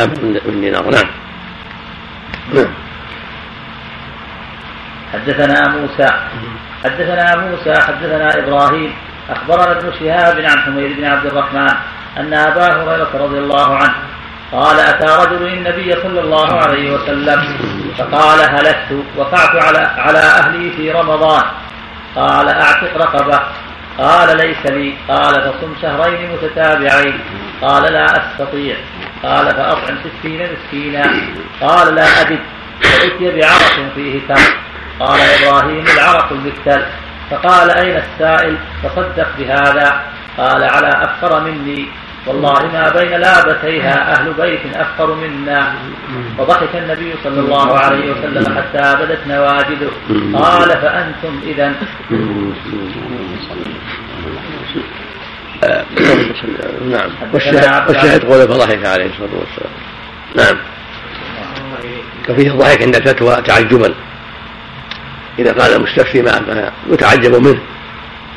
عبد بن دينار نعم. نعم. حدثنا موسى. حدثنا موسى حدثنا إبراهيم. أخبرنا ابن شهاب عن حميد بن عبد الرحمن أن أبا هريرة رضي الله عنه قال أتى رجل النبي صلى الله عليه وسلم فقال هلكت وقعت على على أهلي في رمضان. قال أعتق رقبة. قال ليس لي قال فصم شهرين متتابعين. قال لا أستطيع. قال فأطعم ستين مسكينا. قال لا أجد. فأتي بعرق فيه تمر قال إبراهيم العرق المكتل فقال أين السائل؟ تصدق بهذا. قال على أفقر مني. والله ما بين لابتيها أهل بيت أفقر منا. وضحك النبي صلى الله عليه وسلم حتى بدت نواجذه قال فأنتم إذا نعم. والشاهد قوله فضحك عليه الصلاة والسلام. نعم. وفيه الضحك عند الفتوى تعجبا. إذا قال المستفتي ما يتعجب منه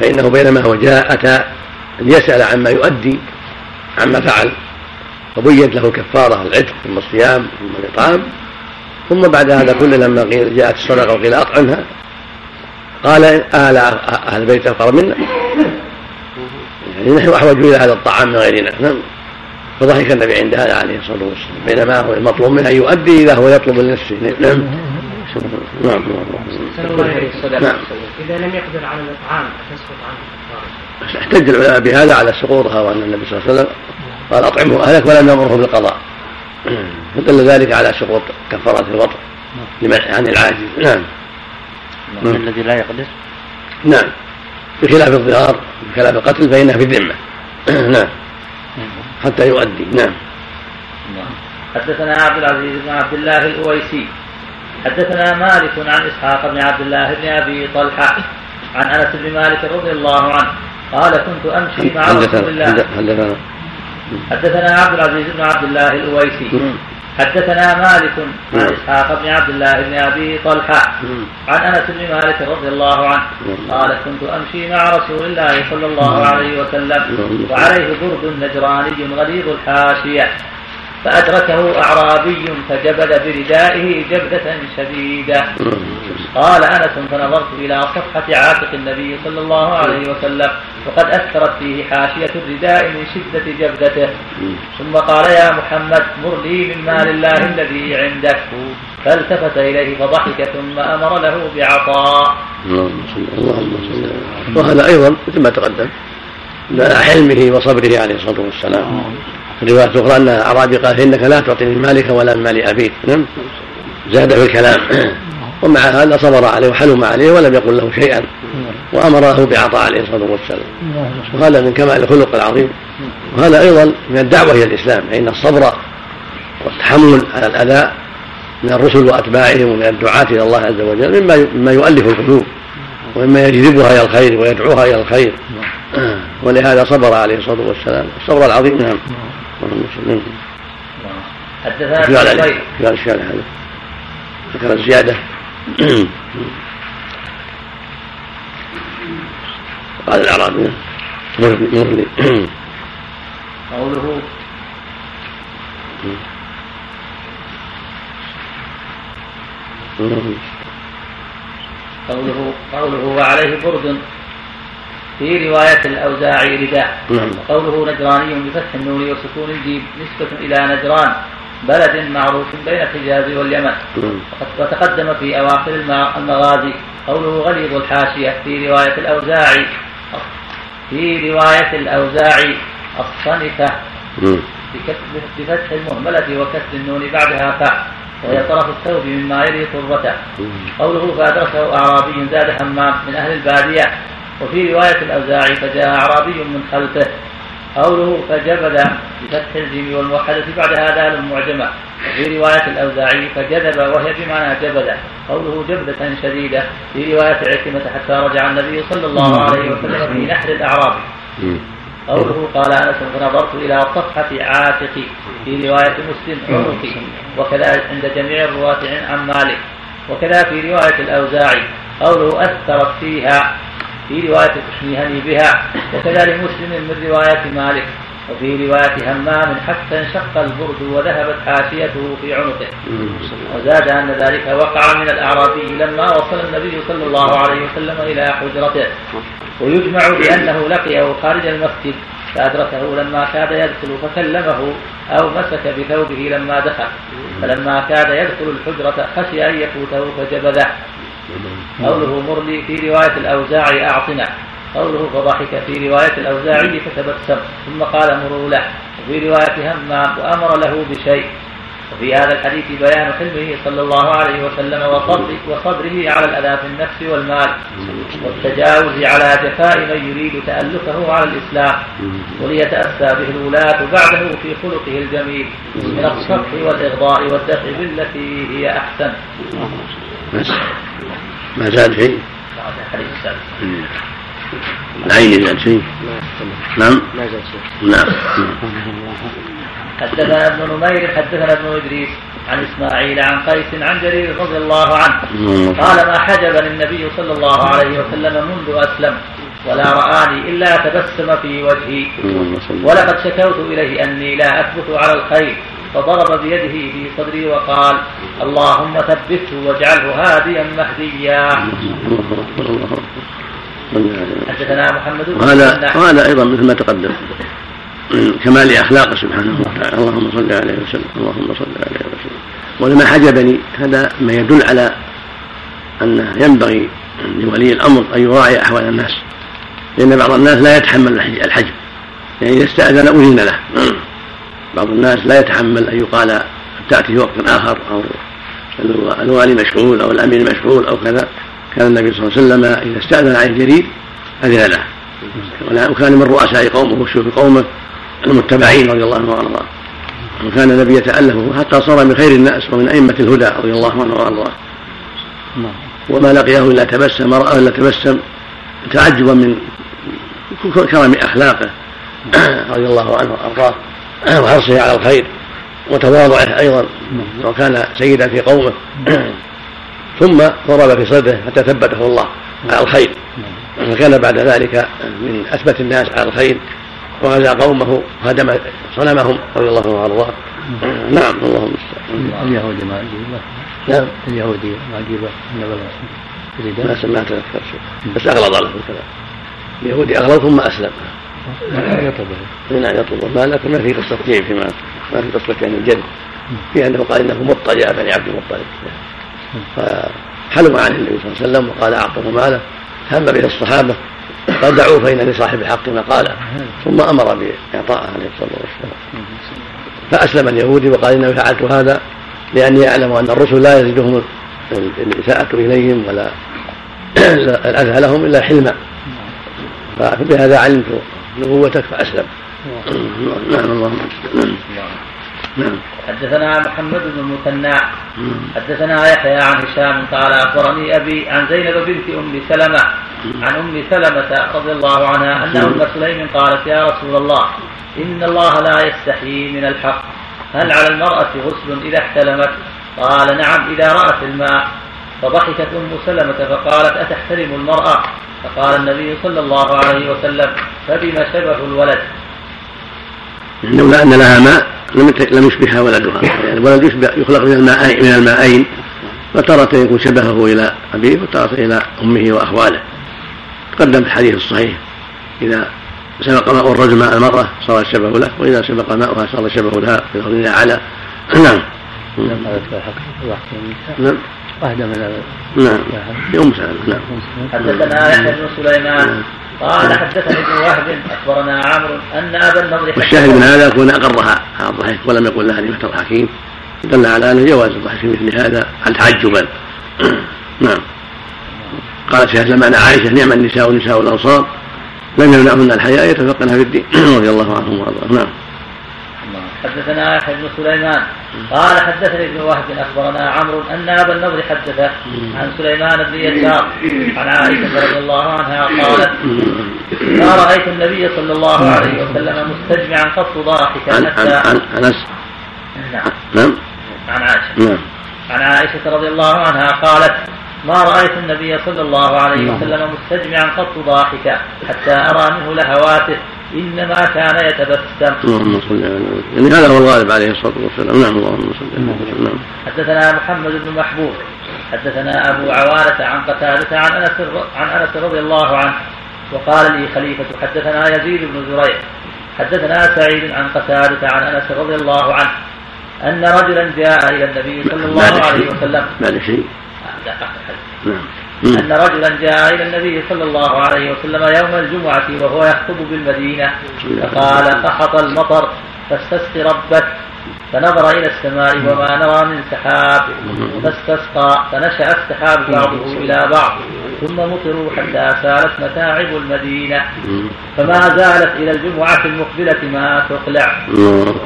فإنه بينما هو جاء أتى ليسأل عما يؤدي عما فعل فبينت له الكفارة العتق ثم الصيام ثم الإطعام ثم بعد هذا كله لما قيل جاءت الصدقة وقيل أطعمها قال أهل أهل البيت أفقر منا. يعني نحن أحوج إلى هذا الطعام من غيرنا. نعم. فضحك النبي عند هذا عليه الصلاة والسلام. بينما هو المطلوب منه أن يؤدي إذا هو يطلب لنفسه. نعم. نعم. نعم. إذا لم يقدر على الإطعام تسقط عنه؟ احتج العلماء بهذا على سقوطها وأن النبي صلى الله عليه وسلم قال أطعمه أهلك ولم يأمره بالقضاء. فدل ذلك على سقوط كفارة الوطن لمن عن العاجز نعم. الذي لا يقدر. نعم. بخلاف الظهار بخلاف القتل فإنها في الذمة. نعم. حتى يؤدي. نعم. حدثنا عبد العزيز بن عبد الله الأويسي. حدثنا مالك عن إسحاق بن عبد الله بن أبي طلحة عن أنس بن مالك رضي الله عنه. قال كنت أمشي مع رسول الله. حدثنا حدثنا عبد العزيز بن عبد الله الأويسي. حدثنا مالك عن إسحاق بن عبد الله بن أبي طلحة. عن أنس بن مالك رضي الله عنه. قال كنت أمشي مع رسول الله صلى الله عليه وسلم. وعليه برد نجراني غليظ الحاشية. فأدركه أعرابي فجبد بردائه جبدة شديدة. قال أنس فنظرت إلى صفحة عاتق النبي صلى الله عليه وسلم وقد أثرت فيه حاشية الرداء من شدة جبدته. ثم قال يا محمد مر لي من مال الله الذي عندك. فالتفت إليه فضحك ثم أمر له بعطاء. وهذا أيضا مثل ما تقدم حلمه وصبره عليه الصلاة والسلام. رواية أخرى أن الأعرابي قال إنك لا تعطيني مالك ولا من مال أبيك. نعم. زاد في الكلام ومع هذا صبر عليه وحلم عليه ولم يقل له شيئا. وأمره بعطاء عليه الصلاة والسلام. وهذا من كمال الخلق العظيم. وهذا أيضا من الدعوة إلى الإسلام. فإن الصبر والتحمل على الأذى من الرسل وأتباعهم ومن الدعاة إلى الله عز وجل مما مما يؤلف القلوب ومما يجذبها إلى الخير ويدعوها إلى الخير. ولهذا صبر عليه الصلاة والسلام. الصبر العظيم. نعم. اللهم حدثنا في على الشارع هذا ذكر الزيادة قال الأعرابي مر لي. قوله. قوله قوله وعليه برد في رواية الأوزاعي رداء. نعم. وقوله نجراني بفتح النون وسكون الجيم نسبة إلى نجران بلد معروف بين الحجاز واليمن. نعم. وتقدم في أواخر المغازي قوله غليظ الحاشية في رواية الأوزاعي. في رواية الأوزاعي الصنفة نعم. بفتح المهملة وكسر النون بعدها فاء وهي طرف الثوب مما يلي طرته قوله فأدركه أعرابي زاد حمام من أهل البادية. وفي رواية الأوزاعي فجاء أعرابي من خلفه. قوله فجبد بفتح الجيم والموحدة بعدها دال معجمة وفي رواية الأوزاعي فجذب وهي بمعنى جبد. قوله جبدة شديدة. في رواية عكرمة حتى رجع النبي صلى الله عليه وسلم في نحر الأعراب قوله قال أنس فنظرت إلى صفحة عاتقي. في رواية مسلم عنقي وكذا عند جميع الرواة عن مالك. وكذا في رواية الأوزاعي قوله أثرت فيها في رواية الكشميهني بها وكذلك مسلم من رواية مالك وفي رواية همام حتى انشق البرد وذهبت حاشيته في عنقه. وزاد أن ذلك وقع من الأعرابي لما وصل النبي صلى الله عليه وسلم إلى حجرته. ويجمع بأنه لقيه خارج المسجد فأدركه لما كاد يدخل فكلمه أو مسك بثوبه لما دخل. فلما كاد يدخل الحجرة خشي أن يفوته فجبذه. قوله مرلي في رواية الأوزاعي أعطنا. قوله فضحك في رواية الأوزاعي فتبسم. ثم قال مروا له. وفي رواية همام وأمر له بشيء. وفي هذا الحديث بيان حلمه صلى الله عليه وسلم وصبره على الأذى في النفس والمال. والتجاوز على جفاء من يريد تألفه على الإسلام. وليتأسى به الولاة بعده في خلقه الجميل. من الصفح والإغضاء والدفع بالتي هي أحسن. ما زاد شيء؟ العين زاد شيء نعم ما زاد شيء؟ نعم. حدثنا ابن نمير حدثنا ابن إدريس عن إسماعيل عن قيس عن جرير رضي الله عنه. قال ما حجبني النبي صلى الله عليه وسلم منذ أسلم ولا رآني إلا تبسم في وجهي. ولقد شكوت إليه أني لا أثبت على الخير. فضرب بيده في صدري وقال اللهم ثبته واجعله هاديا مهديا. حدثنا محمد وهذا. وهذا أيضا مثل ما تقدم. كمال اخلاقه سبحانه وتعالى. اللهم صل عليه وسلم. اللهم صل عليه وسلم. ولما حجبني هذا ما يدل على انه ينبغي لولي الأمر أن يراعي أحوال الناس. لأن بعض الناس لا يتحمل الحج- الحجب. يعني إذا استأذن أذن له. بعض الناس لا يتحمل أن يقال تأتي في وقت آخر أو الوالي مشغول أو الامير مشغول أو كذا. كان النبي صلى الله عليه وسلم إذا استأذن عن جرير أذن له. وكان من رؤساء قومه وشيوخ قومه المتبعين رضي الله عنه وارضاه وكان النبي يتالفه حتى صار من خير الناس ومن أئمة الهدى رضي الله عنه وارضاه وما لقيه إلا تبسم راه إلا تبسم تعجبا من كرم أخلاقه رضي الله عنه وأرضاه. وحرصه على الخير وتواضعه أيضا وكان سيدا في قومه. ثم ضرب في صدره حتى ثبته الله على الخير. فكان بعد ذلك من أثبت الناس على الخير. وغزا قومه وهدم صنمهم رضي الله عنه وأرضاه. نعم. اللهم المستعان اليهودي ما عجيبه نعم. اليهودي ما عجيبه ما سمعت اذكر شيء بس أغلظ له الكلام. اليهودي أغلظ ثم أسلم. يطلب نعم يطلب. المال لكن ما في قصة جيب فيما ما في قصة كان الجد. في أنه قال إنه مضطجع بني عبد المطلب. فحلم عن النبي صلى الله عليه وسلم وقال أعطه ماله. هم به الصحابة. قال دعوه فإن لصاحب الحق مقالا ثم أمر باعطائه عليه الصلاة والسلام. فأسلم اليهودي وقال انني فعلت هذا لأني أعلم أن الرسل لا يزيدهم الإساءة إليهم ولا الاذى لهم إلا حلما. فبهذا علمت نبوتك فاسلم نعم اللهم نعم. نعم. حدثنا محمد بن المثنى. حدثنا يحيى عن هشام قال أخبرني أبي عن زينب بنت أم سلمة. عن أم سلمة رضي الله عنها أن أم سليم قالت يا رسول الله إن الله لا يستحيي من الحق. هل على المرأة غسل إذا احتلمت؟ قال نعم إذا رأت الماء. فضحكت أم سلمة فقالت أتحترم المرأة؟ فقال النبي صلى الله عليه وسلم فبما شبه الولد؟ لولا أن لها ماء لم لم يشبهها ولدها. يعني الولد يشبه يخلق من الماء من الماءين فتارة يكون شبهه إلى أبيه وتارة إلى أمه وأخواله. تقدم في الحديث الصحيح. إذا سبق ماء الرجل ماء المرأة صار الشبه له وإذا سبق ماؤها صار الشبه لها في لفظ على نعم. له حق واحدة من النساء نعم. واحدة من نعم. سلمه نعم حدثنا يحيى بن سليمان. قال حدثني ابن وهب أخبرنا عمرو أن أبا النضر والشاهد من هذا يكون اقرها على الضحك ولم يقل لها لم تضحكين دل على أن جواز الضحك في مثل هذا عن تعجبا نعم. قالت شهد لما عائشة نعم النساء نساء الانصار لم يمنعهن الحياء يتفقن في الدين. رضي الله عنهم وأرضاهم. نعم. حدثنا يحيى بن سليمان. قال حدثني ابن وهب أخبرنا عمرو أن أبا النضر حدثه عن سليمان بن يسار عن عائشة رضي الله عنها قالت ما رأيت النبي صلى الله عليه وسلم مستجمعا قط ضاحكا حتى عن انس نعم. نعم. عن عائشة. نعم. عن عائشة رضي الله عنها قالت ما رأيت النبي صلى الله عليه وسلم مستجمعا قط ضاحكا حتى أرى منه لهواته إنما كان يتبسم. اللهم صل على يعني هذا هو الغالب عليه الصلاة والسلام. نعم اللهم صل على نعم. حدثنا محمد بن محبوب حدثنا أبو عوانة عن قتادة عن أنس عن أنس رضي الله عنه. وقال لي خليفة حدثنا يزيد بن زريع. حدثنا سعيد عن قتادة عن أنس رضي الله عنه. أن رجلا جاء إلى النبي صلى الله عليه وسلم. بعد شيء. نعم. أن رجلا جاء إلى النبي صلى الله عليه وسلم يوم الجمعة وهو يخطب بالمدينة. فقال قحط المطر فاستسق ربك. فنظر إلى السماء وما نرى من سحاب. فاستسقى فنشأ السحاب بعضه إلى بعض. ثم مطروا حتى سالت متاعب المدينة. فما زالت إلى الجمعة المقبلة ما تقلع.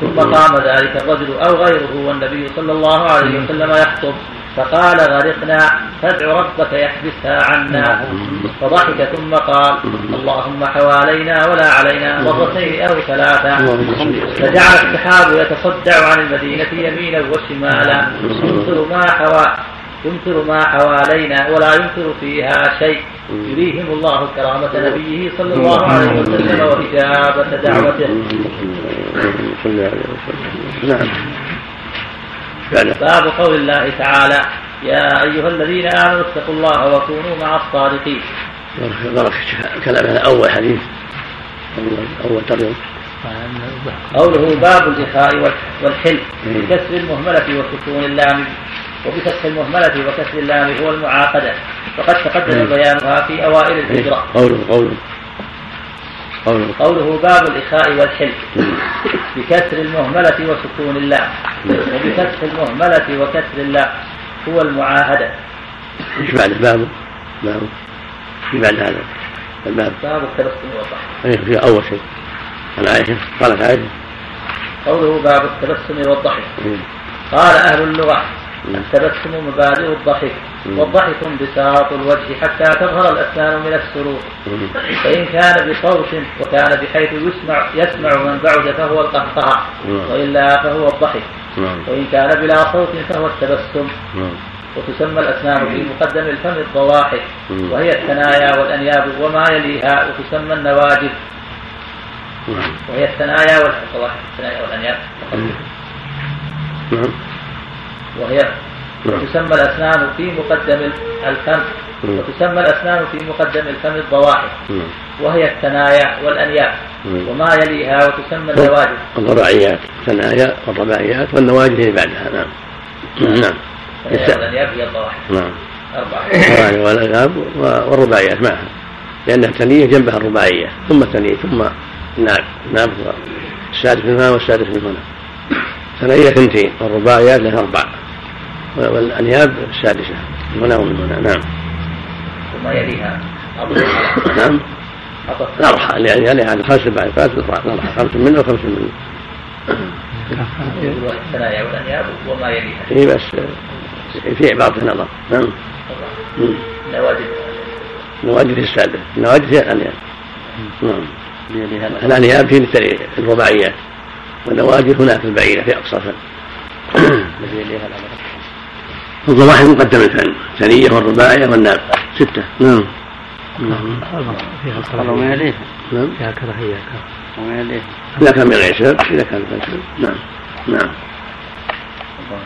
ثم قام ذلك الرجل أو غيره والنبي صلى الله عليه وسلم يخطب. فقال غرقنا فادع ربك يحبسها عنا. فضحك ثم قال اللهم حوالينا ولا علينا مرتين أو ثلاثا فجعل السحاب يتصدع عن المدينة يمينا وشمالا. يمطر ما حوى يمطر ما حوالينا ولا يمطر فيها شيء. يريهم الله كرامة نبيه صلى الله عليه وسلم وإجابة دعوته. نعم. باب قول الله تعالى يا أيها الذين آمنوا اتقوا الله وكونوا مع الصادقين. بارك كلام هذا أول حديث. أول ترجمة قوله باب الإخاء والحلم. بكسر المهملة وسكون اللام. وبفتح المهملة وكسر اللام هو المعاقدة. وقد تقدم بيانها في أوائل الهجرة. قوله قوله. قوله, قوله باب الإخاء والحلم بكسر المهملة وسكون اللام. وبفتح المهملة وكسر اللام هو المعاهدة. إيش بعد باب؟ باب. في بعد هذا؟ الباب. باب التبسم والضحك. أي في أول شيء. عن عائشه قالت عائشة. قوله باب التبسم والضحك. قال أهل اللغة التبسم مبادئ الضحك. والضحك انبساط الوجه حتى تظهر الأسنان من السرور. فإن كان بصوت وكان بحيث يسمع يسمع من بعد فهو القهقه وإلا فهو الضحك. وإن كان بلا صوت فهو التبسم. وتسمى الأسنان في مقدم الفم الضواحك. وهي الثنايا والأنياب وما يليها. وتسمى النواجذ. وهي الثنايا والضواحك الثنايا والأنياب وهي وتسمى الأسنان في مقدم الفم. وتسمى الأسنان في مقدم الفم الضواحك وهي الثنايا والأنياب وما يليها وتسمى النواجذ الرباعيات. الثنايا والرباعيات والنواجذ هي بعدها. نعم. نعم. والأنياب هي الضواحك نعم. أربعة. والأنياب والرباعيات معها. لأن الثنية جنبها الرباعية. ثم الثنية ثم الناب الناب السادس منها والسادس من هنا. ثنية اثنتين والرباعيات لها أربع. والأنياب السادسة من هنا ومن هنا. نعم. وما يليها. نعم. الأرحى يعني يعني خمس بعد خمس الأرحى خمس منه وخمس منه. الثنايا والأنياب وما يليها. إي بس في عبارة نظر نعم. نوادي نوادي السادة النوادي هي الأنياب. نعم. الأنياب في الرباعيات والنوادي هناك البعيدة في أقصى فن الضواحي مقدم الفن ثنية والرباعية والناب ستة نعم فيها يليها نعم فيها كراهية إذا كان من غير سبب إذا كان من سبب نعم نعم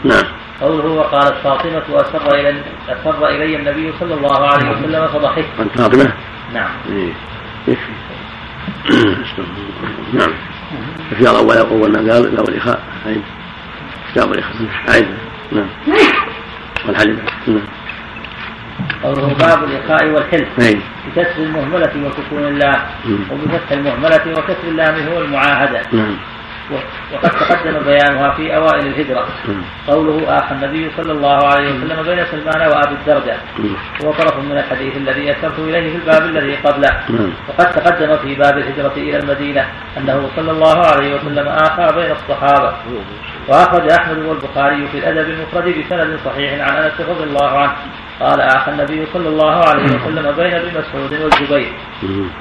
نعم قوله وقالت فاطمة أسر إلى أسر إلي النبي صلى الله عليه وسلم فضحكت. أنت فاطمة؟ نعم. إيه يكفي. نعم. اختيار أول أول ما قال باب الإخاء عيد. كتاب الإخاء عيد. نعم. والحلم. قوله باب الإخاء والحلم. بكسر المهملة وسكون اللام وبفتح المهملة وكسر اللام هو المعاهدة نعم. وقد تقدم بيانها في أوائل الهجرة. قوله آخى النبي صلى الله عليه وسلم بين سلمان وأبي الدرداء. هو طرف من الحديث الذي أشرت إليه في الباب الذي قبله. وقد تقدم في باب الهجرة إلى المدينة أنه صلى الله عليه وسلم آخى بين الصحابة. وأخرج أحمد والبخاري في الأدب المفرد بسند صحيح عن أنس رضي الله عنه. قال آخى النبي صلى الله عليه وسلم بين ابن مسعود والزبير.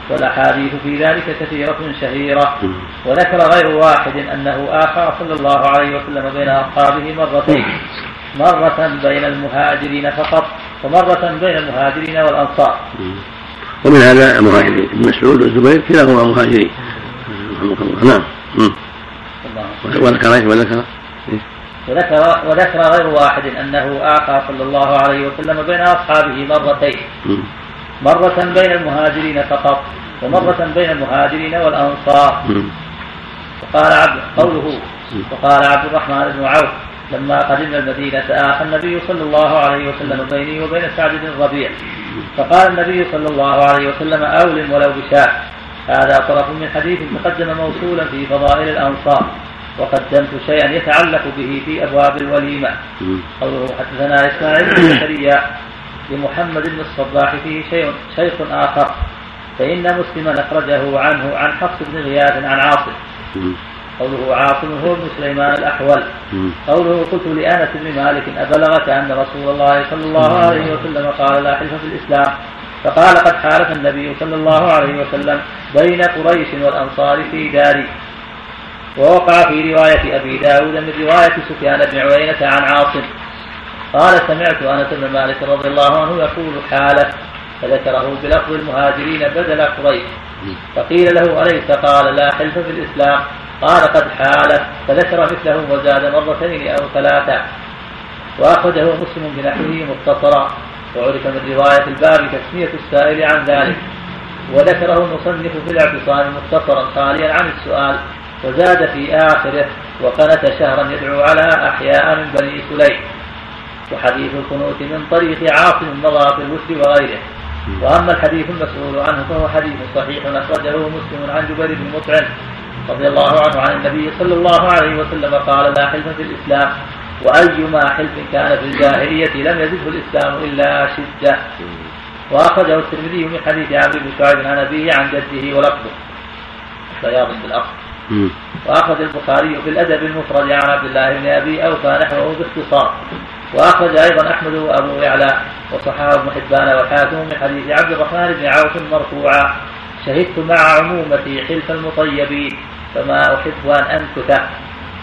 والأحاديث في ذلك كثيرة شهيرة. وذكر غير واحد أنه آخى صلى الله عليه وسلم بين أصحابه مرتين مرة بين المهاجرين فقط ومرة بين المهاجرين والأنصار. ومن هذا المهاجرين ابن مسعود والزبير كلاهما مهاجرين. رحمك الله. نعم. وذكر إيش؟ وذكر وذكر وذكر غير واحد أنه أعطى صلى الله عليه وسلم بين أصحابه مرتين. مرة بين المهاجرين فقط ومرة بين المهاجرين والأنصار. وقال عبد قوله وقال عبد الرحمن بن عوف لما قدمنا المدينة آخى النبي صلى الله عليه وسلم بيني وبين سعد بن الربيع فقال النبي صلى الله عليه وسلم أولم ولو بشاء. هذا طرف من حديث تقدم موصولا في فضائل الأنصار. وقدمت شيئا يتعلق به في أبواب الوليمة. قوله حدثنا إسماعيل بن زكريا لمحمد بن الصباح فيه شيء شيخ آخر. فإن مسلما أخرجه عنه عن حفص بن غياث عن عاصم. قوله عاصم هو ابن سليمان الأحول. قوله قلت لأنس بن مالك أبلغك أن رسول الله صلى الله عليه وسلم قال لا حلف في الإسلام. فقال قد حالف النبي صلى الله عليه وسلم بين قريش والأنصار في داري. ووقع في رواية أبي داود من رواية سفيان بن عيينة عن عاصم. قال سمعت أنس بن مالك رضي الله عنه يقول حالف فذكره بلفظ المهاجرين بدل قريش. فقيل له أليس؟ قال لا حلف في الإسلام. قال قد حالف فذكر مثله وزاد مرتين أو ثلاثة. وأخرجه مسلم بنحوه مختصرا. وعرف من رواية الباب تسمية السائل عن ذلك. وذكره المصنف في الاعتصام مختصرا خاليا عن السؤال. وزاد في آخره وقنت شهرا يدعو على أحياء من بني سليم وحديث القنوت من طريق عاصم مضى في الوسر وغيره. وأما الحديث المسؤول عنه فهو حديث صحيح أخرجه مسلم عن جبير بن مطعم رضي الله عنه عن النبي صلى الله عليه وسلم قال لا حلف في الإسلام وأيما حلف كان في الجاهلية لم يزده الإسلام إلا شدة. وأخرجه الترمذي من حديث عمرو بن شعيب عن أبيه عن جده ولفظه. بياض بالأصل وأخرج البخاري في الأدب المفرد عن عبد الله بن أبي أوفى نحوه باختصار. وأخرج أيضا أحمد وأبو يعلى وصححه ابن حبان والحاكم من حديث عبد الرحمن بن عوف مرفوعا. شهدت مع عمومتي حلف المطيبين فما أحب أن أنكث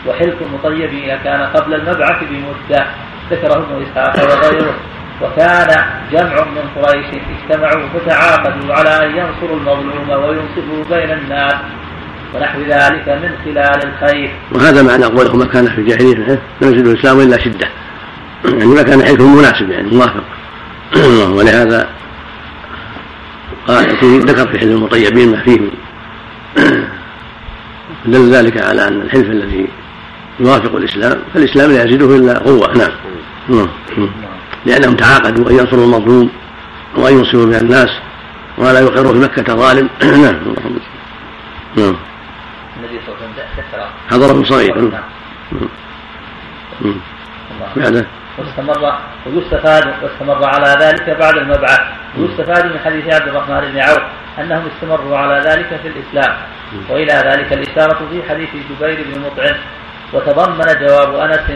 وحلف المطيبين كان قبل المبعث بمدة ذكره ابن إسحاق وغيره. وكان جمع من قريش اجتمعوا فتعاقدوا على أن ينصروا المظلوم وينصفوا بين الناس. ونحو ذلك من خلال الخير. وهذا معنى قوله ما كان في الجاهلية لم يزد الإسلام إلا شدة. يعني ما كان حلف مناسب يعني موافق. ولهذا قال ذكر في حلف المطيبين ما فيه. دل ذلك على أن الحلف الذي يوافق الإسلام فالإسلام لا يزيده إلا قوة. نعم. نعم. لأنهم تعاقدوا أن ينصروا المظلوم وأن ينصروا بها الناس ولا يقروا في مكة ظالم. نعم. نعم. صغير نعم بعده. واستمر ويستفاد واستمر على ذلك بعد المبعث. ويستفاد من حديث عبد الرحمن بن عوف أنهم استمروا على ذلك في الإسلام. وإلى ذلك الإشارة في حديث جبير بن مطعم. وتضمن جواب أنس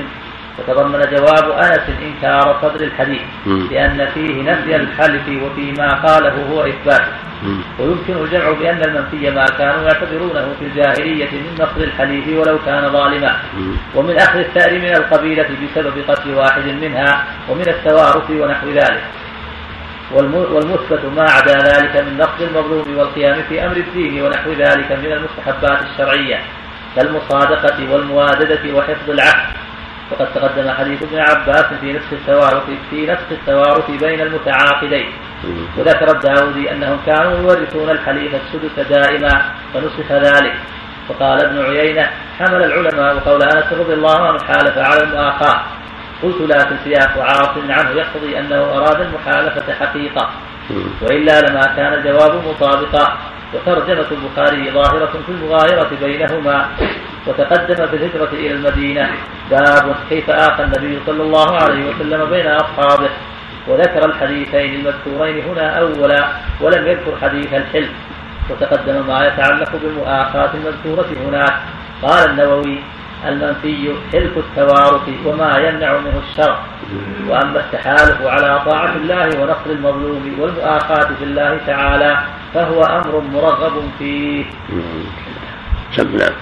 وتضمن جواب آنس انكار صدر الحديث لأن فيه نفي الحلف وفيما قاله هو إثبات. ويمكن الجمع بأن المنفي ما كانوا يعتبرونه في الجاهلية من نقض الحليف ولو كان ظالما. ومن أخذ الثأر من القبيلة بسبب قتل واحد منها ومن التوارث ونحو ذلك. والمثبت ما عدا ذلك من نقد المظلوم والقيام في أمر الدين ونحو ذلك من المستحبات الشرعية كالمصادقة والمواددة وحفظ العهد. وقد تقدم حديث ابن عباس في نسخ التوارث في نسخ التوارث بين المتعاقدين. وذكر الداودي أنهم كانوا يورثون الحليف السدس دائما فنسخ ذلك. وقال ابن عيينة حمل العلماء قول أنس رضي الله عنه حالف على المؤاخاة. قلت لكن سياق عاصم عنه يقتضي أنه أراد المحالفة حقيقة. وإلا لما كان الجواب مطابقا. وترجمة البخاري ظاهرة في المغايرة بينهما وتقدم في الهجرة إلى المدينة. باب كيف آخى النبي صلى الله عليه وسلم بين أصحابه. وذكر الحديثين المذكورين هنا أولا ولم يذكر حديث الحلم. وتقدم ما يتعلق بالمؤاخاة المذكورة هناك قال النووي المنفي حلف التوارث وما يمنع منه الشرع وأما التحالف على طاعة الله ونصر المظلوم والمؤاخاة في الله تعالى فهو أمر مرغب فيه. صل على